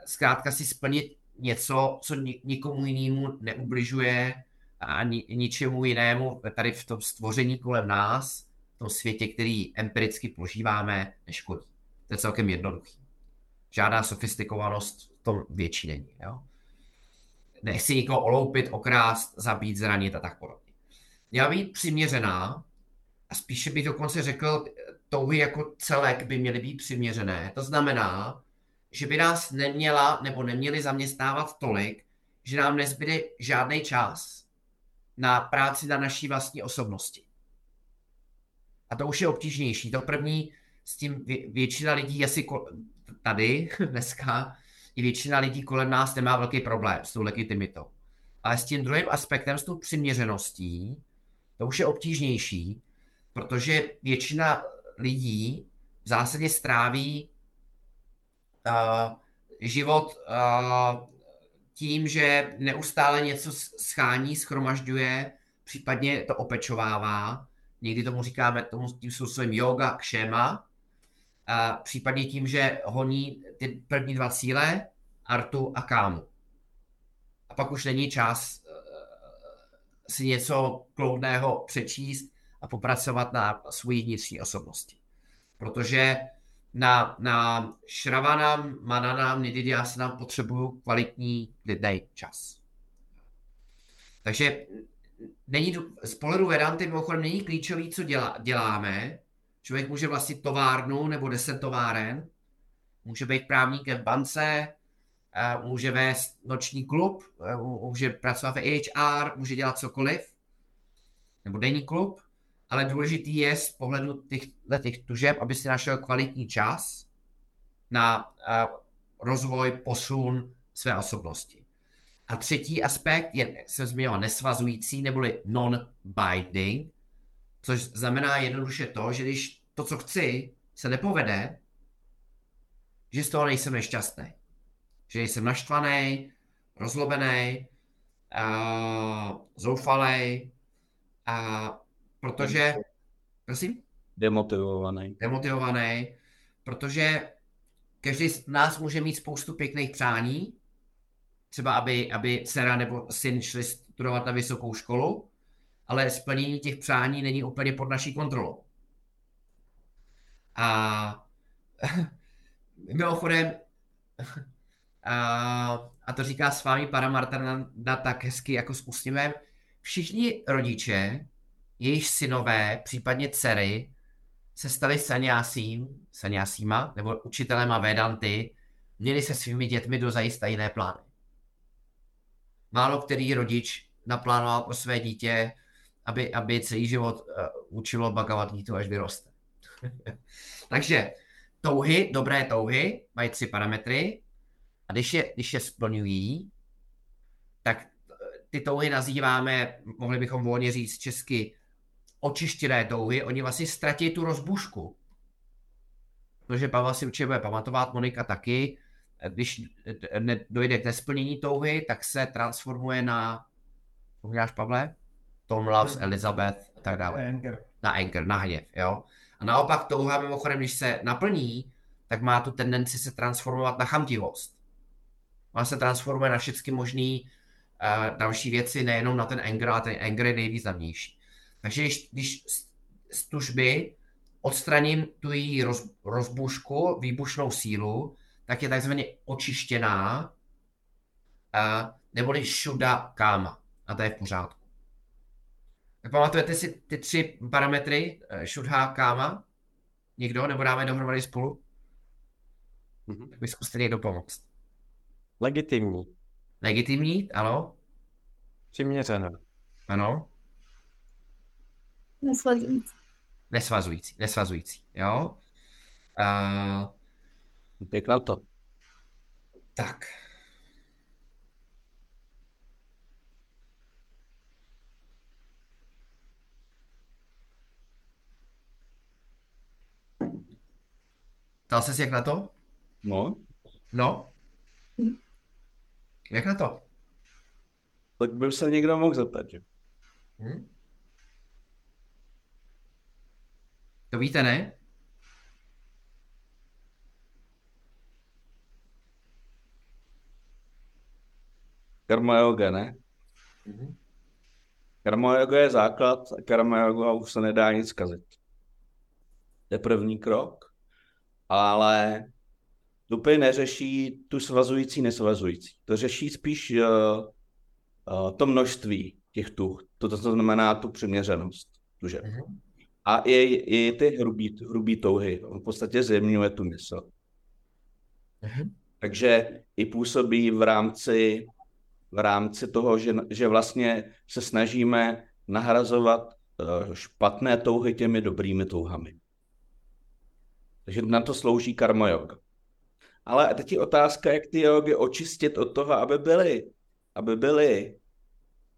zkrátka si splnit něco, co nikomu jinému neubližuje a ni, ničemu jinému tady v tom stvoření kolem nás, tom světě, který empiricky požíváme, neškodí. To je celkem jednoduchý. Žádná sofistikovanost v tom větší není. Jo? Nechci nikoho oloupit, okrást, zabít, zranit a tak podobně. Měla být přiměřená a spíše bych dokonce řekl, touhy jako celek by měly být přiměřené. To znamená, že by nás neměla nebo neměli zaměstnávat tolik, že nám nezbyde žádný čas na práci na naší vlastní osobnosti. A to už je obtížnější. To první, s tím většina lidí asi tady dneska, i většina lidí kolem nás nemá velký problém s tou legitimitou. Ale s tím druhým aspektem, s tou přiměřeností, to už je obtížnější, protože většina lidí v zásadě stráví uh, život uh, tím, že neustále něco schání, schromažďuje, případně to opečovává. Někdy tomu říkáme, tomu tím způsobem yoga, kšema. A případně tím, že honí ty první dva cíle, artu a kámu. A pak už není čas uh, si něco kloudného přečíst a popracovat na svojí vnitřní osobnosti. Protože na, na Shravanam, Mananam, Nididhyásanam potřebuju kvalitní lidnej čas. Takže není, z pohledu Vedanty mimochodem není klíčový, co dělá, děláme. Člověk může vlastnit továrnu nebo deset továren, může být právníkem v bance, může vést noční klub, může pracovat v HR, může dělat cokoliv, nebo denní klub, ale důležitý je z pohledu těch, těch tužeb, aby si našel kvalitní čas na uh, rozvoj, posun své osobnosti. A třetí aspekt je, jsem zmínil, nesvazující neboli non-binding, což znamená jednoduše to, že když to, co chci, se nepovede, že z toho nejsem nešťastný. Že nejsem naštvaný, rozlobený, uh, zoufalý, uh, protože, prosím? Demotivovaný. Demotivovaný, protože každý z nás může mít spoustu pěkných přání, třeba aby, aby dcera nebo syn šli studovat na vysokou školu, ale splnění těch přání není úplně pod naší kontrolou. A mimochodem, a, a to říká s vámi Paramartana tak hezky jako s úsměvem, všichni rodiče jejich synové, případně dcery, se stali saniásím, saniásíma, nebo učitelem a vedanty, měli se svými dětmi do zajista jiné plány. Málo který rodič naplánoval pro své dítě, aby, aby celý život uh, učilo Bhagavad Gita, až vyroste. Takže touhy, dobré touhy, mají tři parametry a když je, když je splňují, tak ty touhy nazýváme, mohli bychom volně říct česky, očištěné touhy, oni vlastně ztratí tu rozbušku. Protože Pavel si určitě bude pamatovat, Monika taky, když dojde k nesplnění touhy, tak se transformuje na, pomínáš Pavle? Tom Loves Elizabeth a tak dále. Anger. Na anger, na hněv, jo. A naopak touha mimochodem, když se naplní, tak má tu tendenci se transformovat na chamtivost. Má se transformuje na všechny možné uh, další věci, nejenom na ten anger, ale ten anger je nejvýznamnější. Takže když, když z tužby odstraním tu její roz, rozbušku, výbušnou sílu, tak je takzvaně očištěná, a, neboli šuda káma. A to je v pořádku. Tak pamatujete si ty tři parametry šudha eh, káma? Někdo? Nebo dáme dohromady spolu? Mm-hmm. Tak by zkuste někdo pomoct. Legitimní. Legitimní, ano. Přiměřené. Ano. Nesvazující. Nesvazující, nesvazující, jo. Uh, Pěkná to. Tak. Dal jsi jak na to? No. No. Jak na to? Tak byl se někdo mohl zeptat, že? Hm? To víte, ne? Karma yoga, ne? Mm-hmm. Karma yoga je základ a karma yoga už se nedá nic kazit. To je první krok, ale úplně neřeší tu svazující, nesvazující. To řeší spíš uh, uh, to množství těch tuch. To, to znamená tu přiměřenost tuže. Mm-hmm. A i, i ty hrubý, hrubý touhy. On v podstatě zjemňuje tu mysl. Mm-hmm. Takže i působí v rámci, v rámci toho, že, že vlastně se snažíme nahrazovat uh, špatné touhy těmi dobrými touhami. Takže na to slouží karma yoga. Ale teď je otázka, jak ty jogy očistit od toho, aby byly, aby byly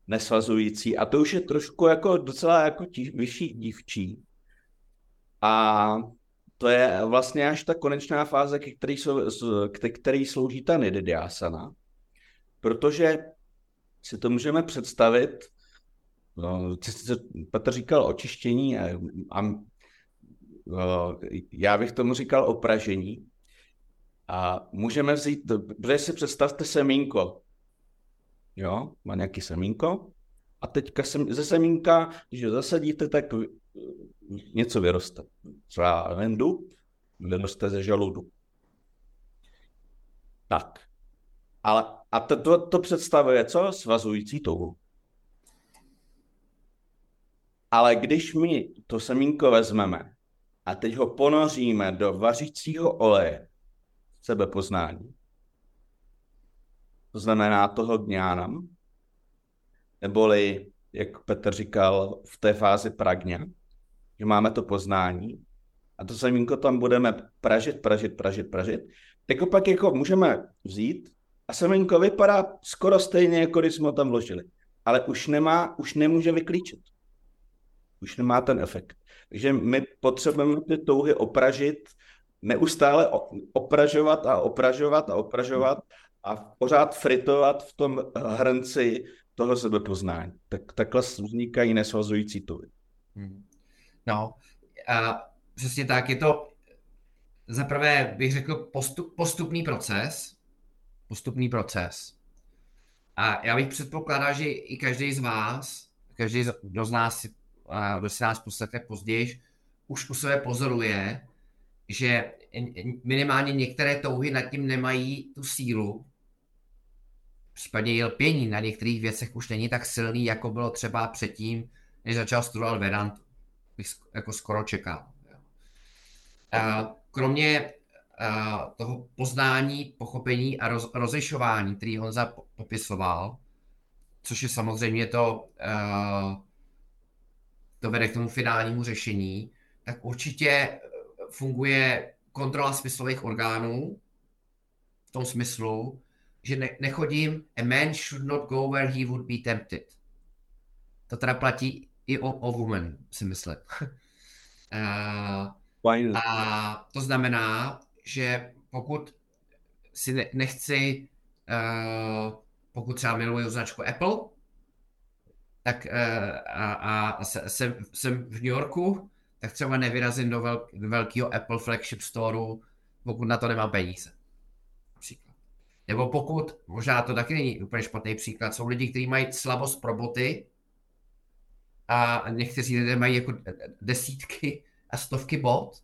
nesvazující. A to už je trošku jako docela jako tí, vyšší dívčí. A to je vlastně až ta konečná fáze, ke který, který slouží ta nididhyasana, protože si to můžeme představit, no, ty jsi- Petr říkal očištění a, a no, já bych tomu říkal opražení. A můžeme vzít, protože si představte semínko. Jo, má nějaký semínko. A teďka sem, ze semínka, když ho zasadíte, tak něco vyroste. Třeba vendu, vyroste ze žaludu. Tak. Ale, a to, to, to představuje co? Svazující touhu. Ale když my to semínko vezmeme a teď ho ponoříme do vařícího oleje sebepoznání, to znamená toho gňánam, neboli, jak Petr říkal, v té fázi pragňa, že máme to poznání a to semínko tam budeme pražit, pražit, pražit, pražit, tak opak jako můžeme vzít a semínko vypadá skoro stejně, jako když jsme ho tam vložili. Ale už nemá, už nemůže vyklíčet. Už nemá ten efekt. Takže my potřebujeme ty touhy opražit, neustále opražovat a opražovat a opražovat a pořád fritovat v tom hrnci toho sebepoznání. Tak, takhle vznikají nesvazující touhy. Hmm. No, a přesně tak, je to za prvé bych řekl postup, postupný proces, postupný proces. A já bych předpokládal, že i každý z vás, každý kdo z nás, kdo si nás poslechne později, už u sebe pozoruje, že minimálně některé touhy nad tím nemají tu sílu, případně i lpění na některých věcech už není tak silný, jako bylo třeba předtím, než začal studovat Vedantu. Bych jako skoro čekal. kromě a, toho poznání, pochopení a roz, rozlišování, který Honza po- popisoval, což je samozřejmě to, a, to vede k tomu finálnímu řešení, tak určitě eh, funguje kontrola smyslových orgánů v tom smyslu, že ne, nechodím, a man should not go where he would be tempted. To teda platí i o, o woman, si myslím. a, Fajn. a to znamená, že pokud si ne, nechci, uh, pokud třeba miluji značku Apple, tak uh, a, a se- jsem, jsem v New Yorku, tak třeba nevyrazím do, velk, velkého Apple flagship storeu, pokud na to nemám peníze. Například. Nebo pokud, možná to taky není úplně špatný příklad, jsou lidi, kteří mají slabost pro boty a někteří lidé mají jako desítky a stovky bot,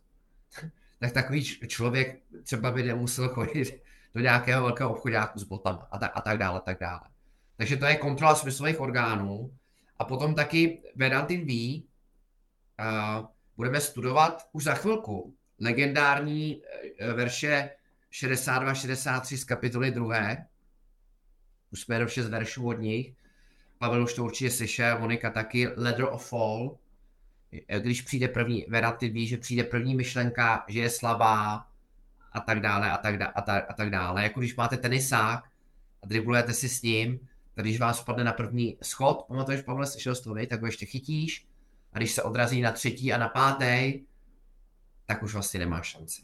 tak takový člověk třeba by nemusel chodit do nějakého velkého obchodáku s botama a tak, a tak dále, tak dále. Takže to je kontrola smyslových orgánů. A potom taky Vedantin ví, uh, budeme studovat už za chvilku legendární eh, verše 62-63 z kapitoly 2. Už jsme do 6 veršů od nich. Pavel už to určitě slyšel, Monika taky, Ladder of Fall. Eh, Když přijde první, Vedantin ví, že přijde první myšlenka, že je slabá a tak dále a tak, a tak, a tak dále. Jako když máte tenisák a driblujete si s ním, tak když vás spadne na první schod, pamatuješ, Pavle, to, vy, tak ho ještě chytíš a když se odrazí na třetí a na pátý, tak už vlastně nemá šanci.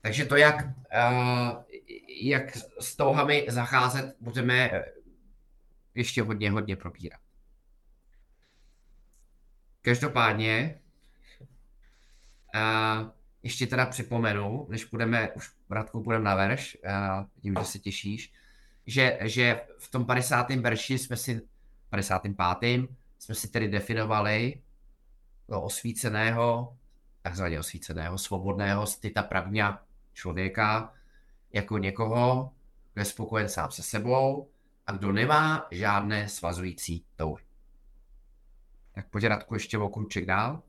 Takže to, jak, uh, jak s touhami zacházet, budeme eh, ještě hodně, hodně probírat. Každopádně, uh, ještě teda připomenu, než půjdeme, už Radku půjdeme na verš, uh, vidím, že se těšíš, že, že v tom 50. verši jsme si, 55. jsme si tedy definovali toho osvíceného, takzvaně osvíceného, svobodného stita pravňa člověka jako někoho, kdo je spokojen sám se sebou a kdo nemá žádné svazující touhy. Tak pojď Radku ještě o kruček dál.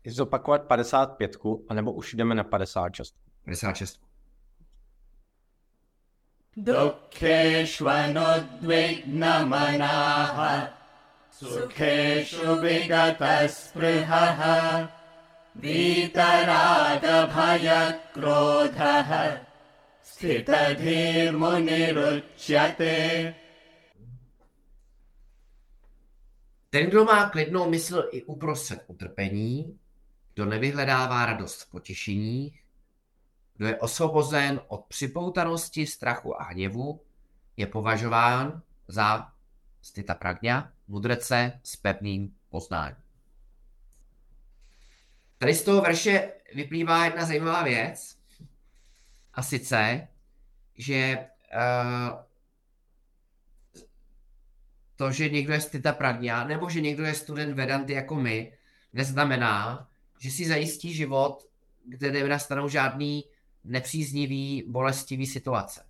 Chceš zopakovat 55, anebo už jdeme na 56. 56. दुःखेष्वनुद्विग्नमनाः सुखेषु विगतस्पृहः वीतरागभयक्रोधः स्थितधीर्मुनिरुच्यते Ten, kdo má klidnou mysl i uprostřed utrpení, kdo nevyhledává radost v potěšení, kdo je osvobozen od připoutanosti, strachu a hněvu, je považován za stita pragňa, mudrce s pevným poznáním. Tady z toho verše vyplývá jedna zajímavá věc, a sice, že uh, to, že někdo je stita pragňa, nebo že někdo je student Vedanty jako my, neznamená, že si zajistí život, kde nenastanou žádný nepříznivý, bolestivý situace.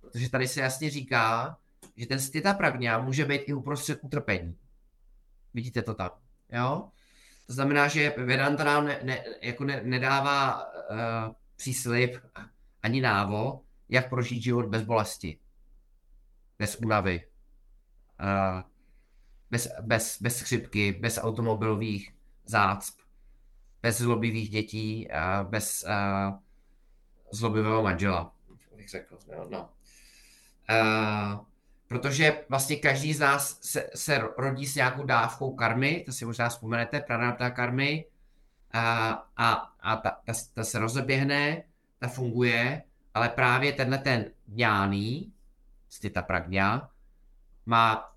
Protože tady se jasně říká, že ten stita pragňa může být i uprostřed utrpení. Vidíte to tam, jo? To znamená, že Vedanta nám ne, ne, jako ne, nedává uh, příslip ani návo, jak prožít život bez bolesti, bez únavy, bez, bez, bez chřipky, bez automobilových zácp, bez zlobivých dětí, uh, bez uh, zlobivého manžela, bych řekl. No. Uh, protože vlastně každý z nás se, se rodí s nějakou dávkou karmy, to si možná vzpomenete, pranata karmy, a, a, a ta, ta, ta se rozeběhne, ta funguje, ale právě tenhle ten ňáný, ta pragňa, má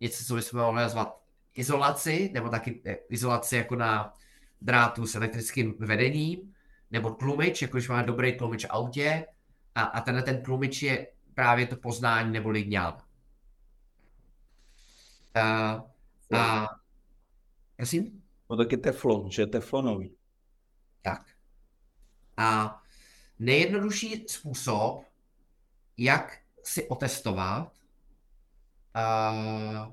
něco, co bychom mohli nazvat izolaci, nebo taky eh, izolaci jako na drátu s elektrickým vedením, nebo tlumič, jako když má dobrý tlumič v autě, a, a tenhle ten tlumič je právě to poznání nebo ligňán. Uh, a, prosím? No taky teflon, že je teflonový. Tak. A nejjednodušší způsob, jak si otestovat, uh,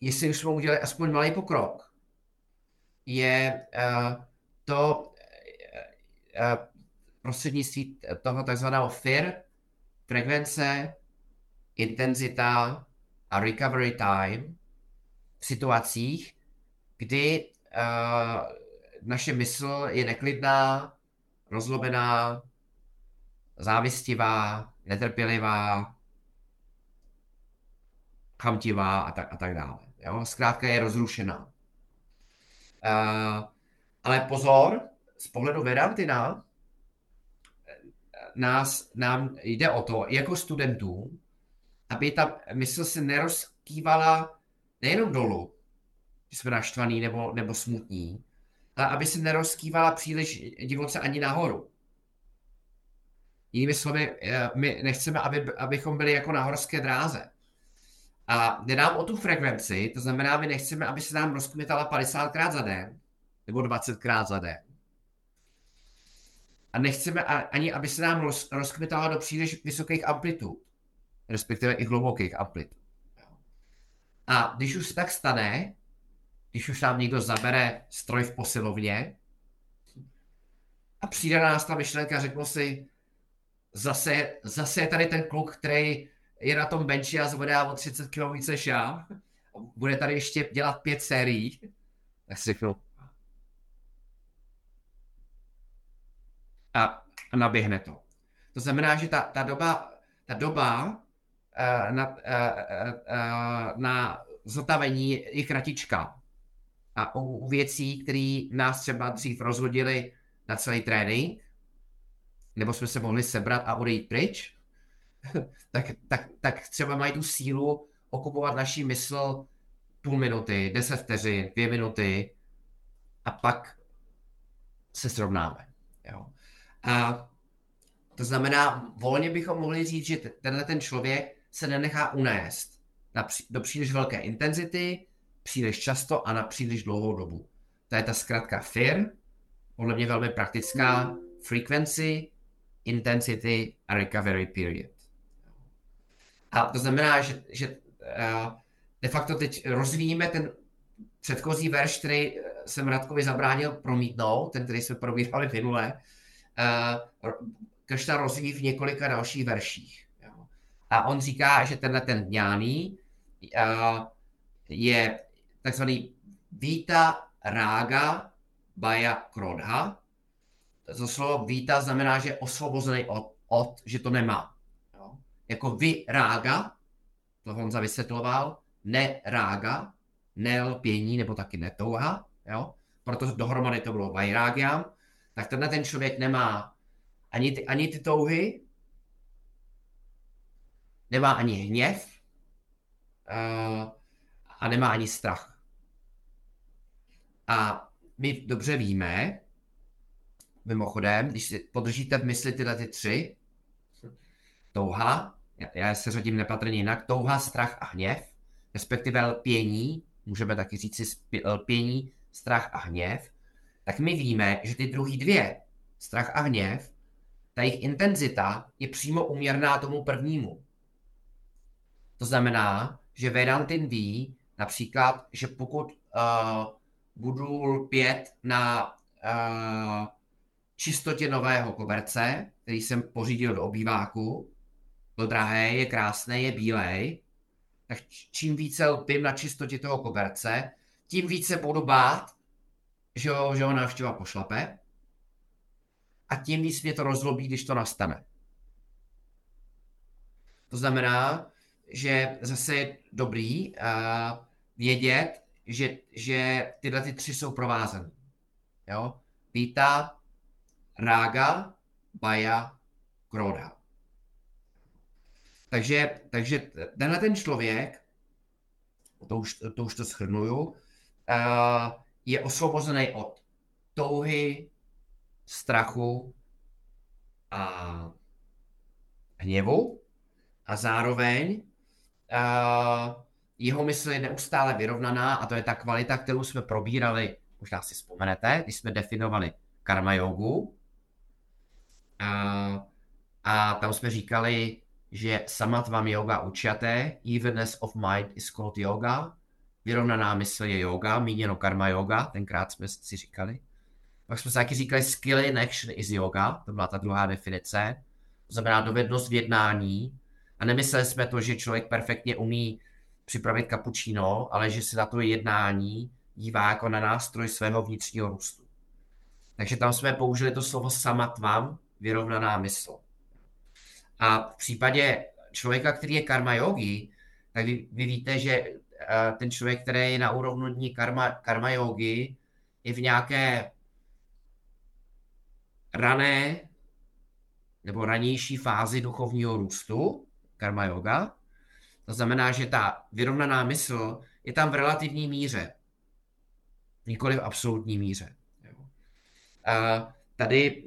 jestli už jsme udělali aspoň malý pokrok, je uh, to uh, prostřednictví toho takzvaného FIR, frekvence, intenzita a recovery time v situacích, kdy uh, naše mysl je neklidná, rozlobená, závistivá, netrpělivá, chamtivá a tak, a tak dále. Jo? Zkrátka je rozrušená. Uh, ale pozor, z pohledu Vedantina nás, nám jde o to, jako studentů, aby ta mysl se nerozkývala nejenom dolů, že jsme naštvaný nebo, nebo smutní, ale aby se nerozkývala příliš divoce ani nahoru. Jinými slovy, eh, my nechceme, aby, abychom byli jako na horské dráze. A jde nám o tu frekvenci, to znamená, my nechceme, aby se nám rozkmitala 50krát za den, nebo 20krát za den. A nechceme ani, aby se nám roz, rozkmitala do příliš vysokých amplitud, respektive i hlubokých amplitud. A když už se tak stane, když už nám někdo zabere stroj v posilovně a přijde na nás ta myšlenka, řeknu si, zase, zase je tady ten kluk, který je na tom benči a zvedá o 30 kg více než já, bude tady ještě dělat pět sérií, tak si řeknu, a, a naběhne to. To znamená, že ta, ta doba, ta doba uh, na, uh, uh, na zotavení je kratička. A u, u věcí, které nás třeba dřív rozhodili na celý trénink, nebo jsme se mohli sebrat a odejít pryč, tak, tak, tak třeba mají tu sílu okupovat naší mysl půl minuty, deset vteřin, dvě minuty a pak se srovnáme. Jo. A to znamená, volně bychom mohli říct, že tenhle ten člověk se nenechá unést na, do příliš velké intenzity, příliš často a na příliš dlouhou dobu. To je ta zkrátka FIR, podle mě velmi praktická, frequency, intensity a recovery period. A to znamená, že, že uh, de facto teď rozvíjíme ten předchozí verš, který jsem Radkovi zabránil promítnout, ten, který jsme probírali minule, uh, Kršna rozvíjí v několika dalších verších. A on říká, že tenhle ten dňáný je takzvaný Vita Rága Baja Krodha. To slovo Vita znamená, že je osvobozený od, od že to nemá. Jako vy rága, to Honza vysvětloval, ne rága, nelpění nebo taky netouha, jo? proto dohromady to bylo vajrágiam, tak tenhle ten člověk nemá ani ty, ani ty touhy, nemá ani hněv uh, a nemá ani strach. A my dobře víme, mimochodem, když si podržíte v mysli tyhle ty tři, touha, já, se řadím nepatrně jinak, touha, strach a hněv, respektive lpění, můžeme taky říct si lpění, strach a hněv, tak my víme, že ty druhý dvě, strach a hněv, ta jejich intenzita je přímo uměrná tomu prvnímu. To znamená, že Vedantin ví například, že pokud uh, budu lpět na uh, čistotě nového koberce, který jsem pořídil do obýváku, byl drahý, je krásný, je bílej, tak čím více lpím na čistotě toho koberce, tím více budu bát, že ho, že ho návštěva pošlape a tím víc mě to rozlobí, když to nastane. To znamená, že zase je dobrý uh, vědět, že, že tyhle ty tři jsou provázané. Jo? Pita, Rága, Baja, Kroda. Takže, takže tenhle ten člověk, to už to, už to schrnuju, uh, je osvobozený od touhy, strachu a hněvu a zároveň uh, jeho mysl je neustále vyrovnaná a to je ta kvalita, kterou jsme probírali, možná si vzpomenete, když jsme definovali karma jogu. A, a tam jsme říkali, že samatvam yoga učate, evenness of mind is called yoga, vyrovnaná mysl je yoga, míněno karma yoga, tenkrát jsme si říkali. Pak jsme si taky říkali skill in action is yoga, to byla ta druhá definice, to znamená dovednost v jednání. A nemysleli jsme to, že člověk perfektně umí připravit kapučíno, ale že se na to jednání dívá jako na nástroj svého vnitřního růstu. Takže tam jsme použili to slovo samatvam, vyrovnaná mysl. A v případě člověka, který je karma yogi, tak vy, vy víte, že eh, ten člověk, který je na úrovni karma, karma yogi, je v nějaké rané nebo ranější fázi duchovního růstu, karma yoga. To znamená, že ta vyrovnaná mysl je tam v relativní míře, nikoli v absolutní míře. A tady,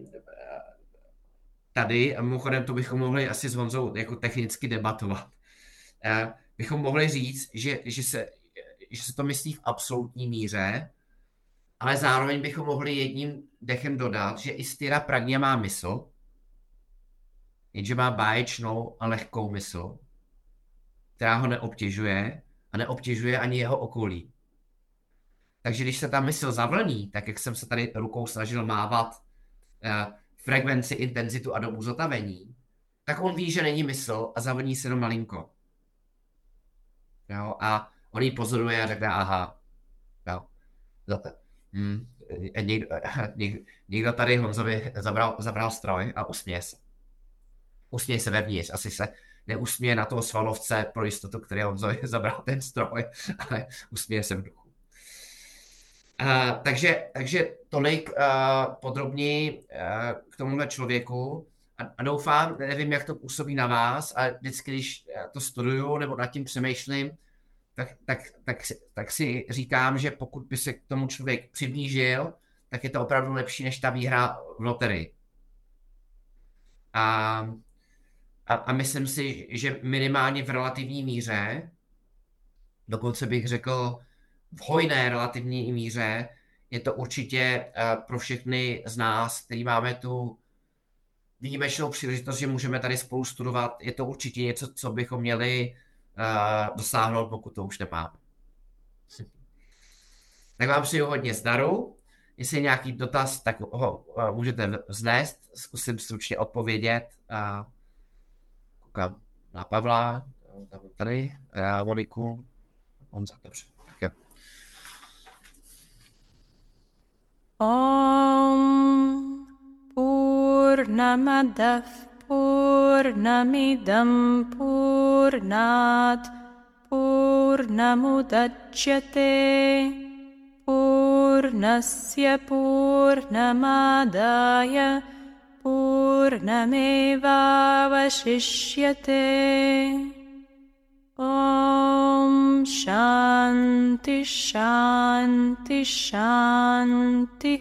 tady, a mimochodem to bychom mohli asi s Honzou jako technicky debatovat, a bychom mohli říct, že, že, se, že se to myslí v absolutní míře, ale zároveň bychom mohli jedním dechem dodat, že i styra pragně má mysl, jenže má báječnou a lehkou mysl, která ho neobtěžuje a neobtěžuje ani jeho okolí. Takže když se ta mysl zavlní, tak jak jsem se tady rukou snažil mávat eh, frekvenci, intenzitu a dobu zotavení, tak on ví, že není mysl a zavlní se jenom malinko. Jo? A on ji pozoruje a řekne, aha, jo, zate. Hmm. Někdo, někdo, někdo tady Honzovi zabral, zabral stroj a usměje se. Usměje se vevnitř, asi se neusměje na toho svalovce pro jistotu, který Honzovi zabral ten stroj, ale usměje se. Uh, takže, takže tolik uh, podrobněji uh, k tomuhle člověku a, a doufám, nevím, jak to působí na vás, a vždycky, když to studuju nebo nad tím přemýšlím, tak, tak, tak, si, tak si říkám, že pokud by se k tomu člověk přiblížil, tak je to opravdu lepší než ta výhra v loterii. A, a, a myslím si, že minimálně v relativní míře, dokonce bych řekl, v hojné relativní míře je to určitě eh, pro všechny z nás, který máme tu výjimečnou příležitost, že můžeme tady spolu studovat, je to určitě něco, co bychom měli uh, dosáhnout, pokud to už nemáme. Tak vám přeju hodně zdaru. Jestli je nějaký dotaz, tak ho uh, můžete vznést, zkusím stručně odpovědět. Koukám na Pavla, tady, Moniku, on za dobře. ॐ पूर्णमदः पूर्णमिदं पूर्णात् पूर्णमुदच्यते। पूर्णस्य पूर्णमादाय पूर्णमेवावशिष्यते Om Shanti Shanti Shanti.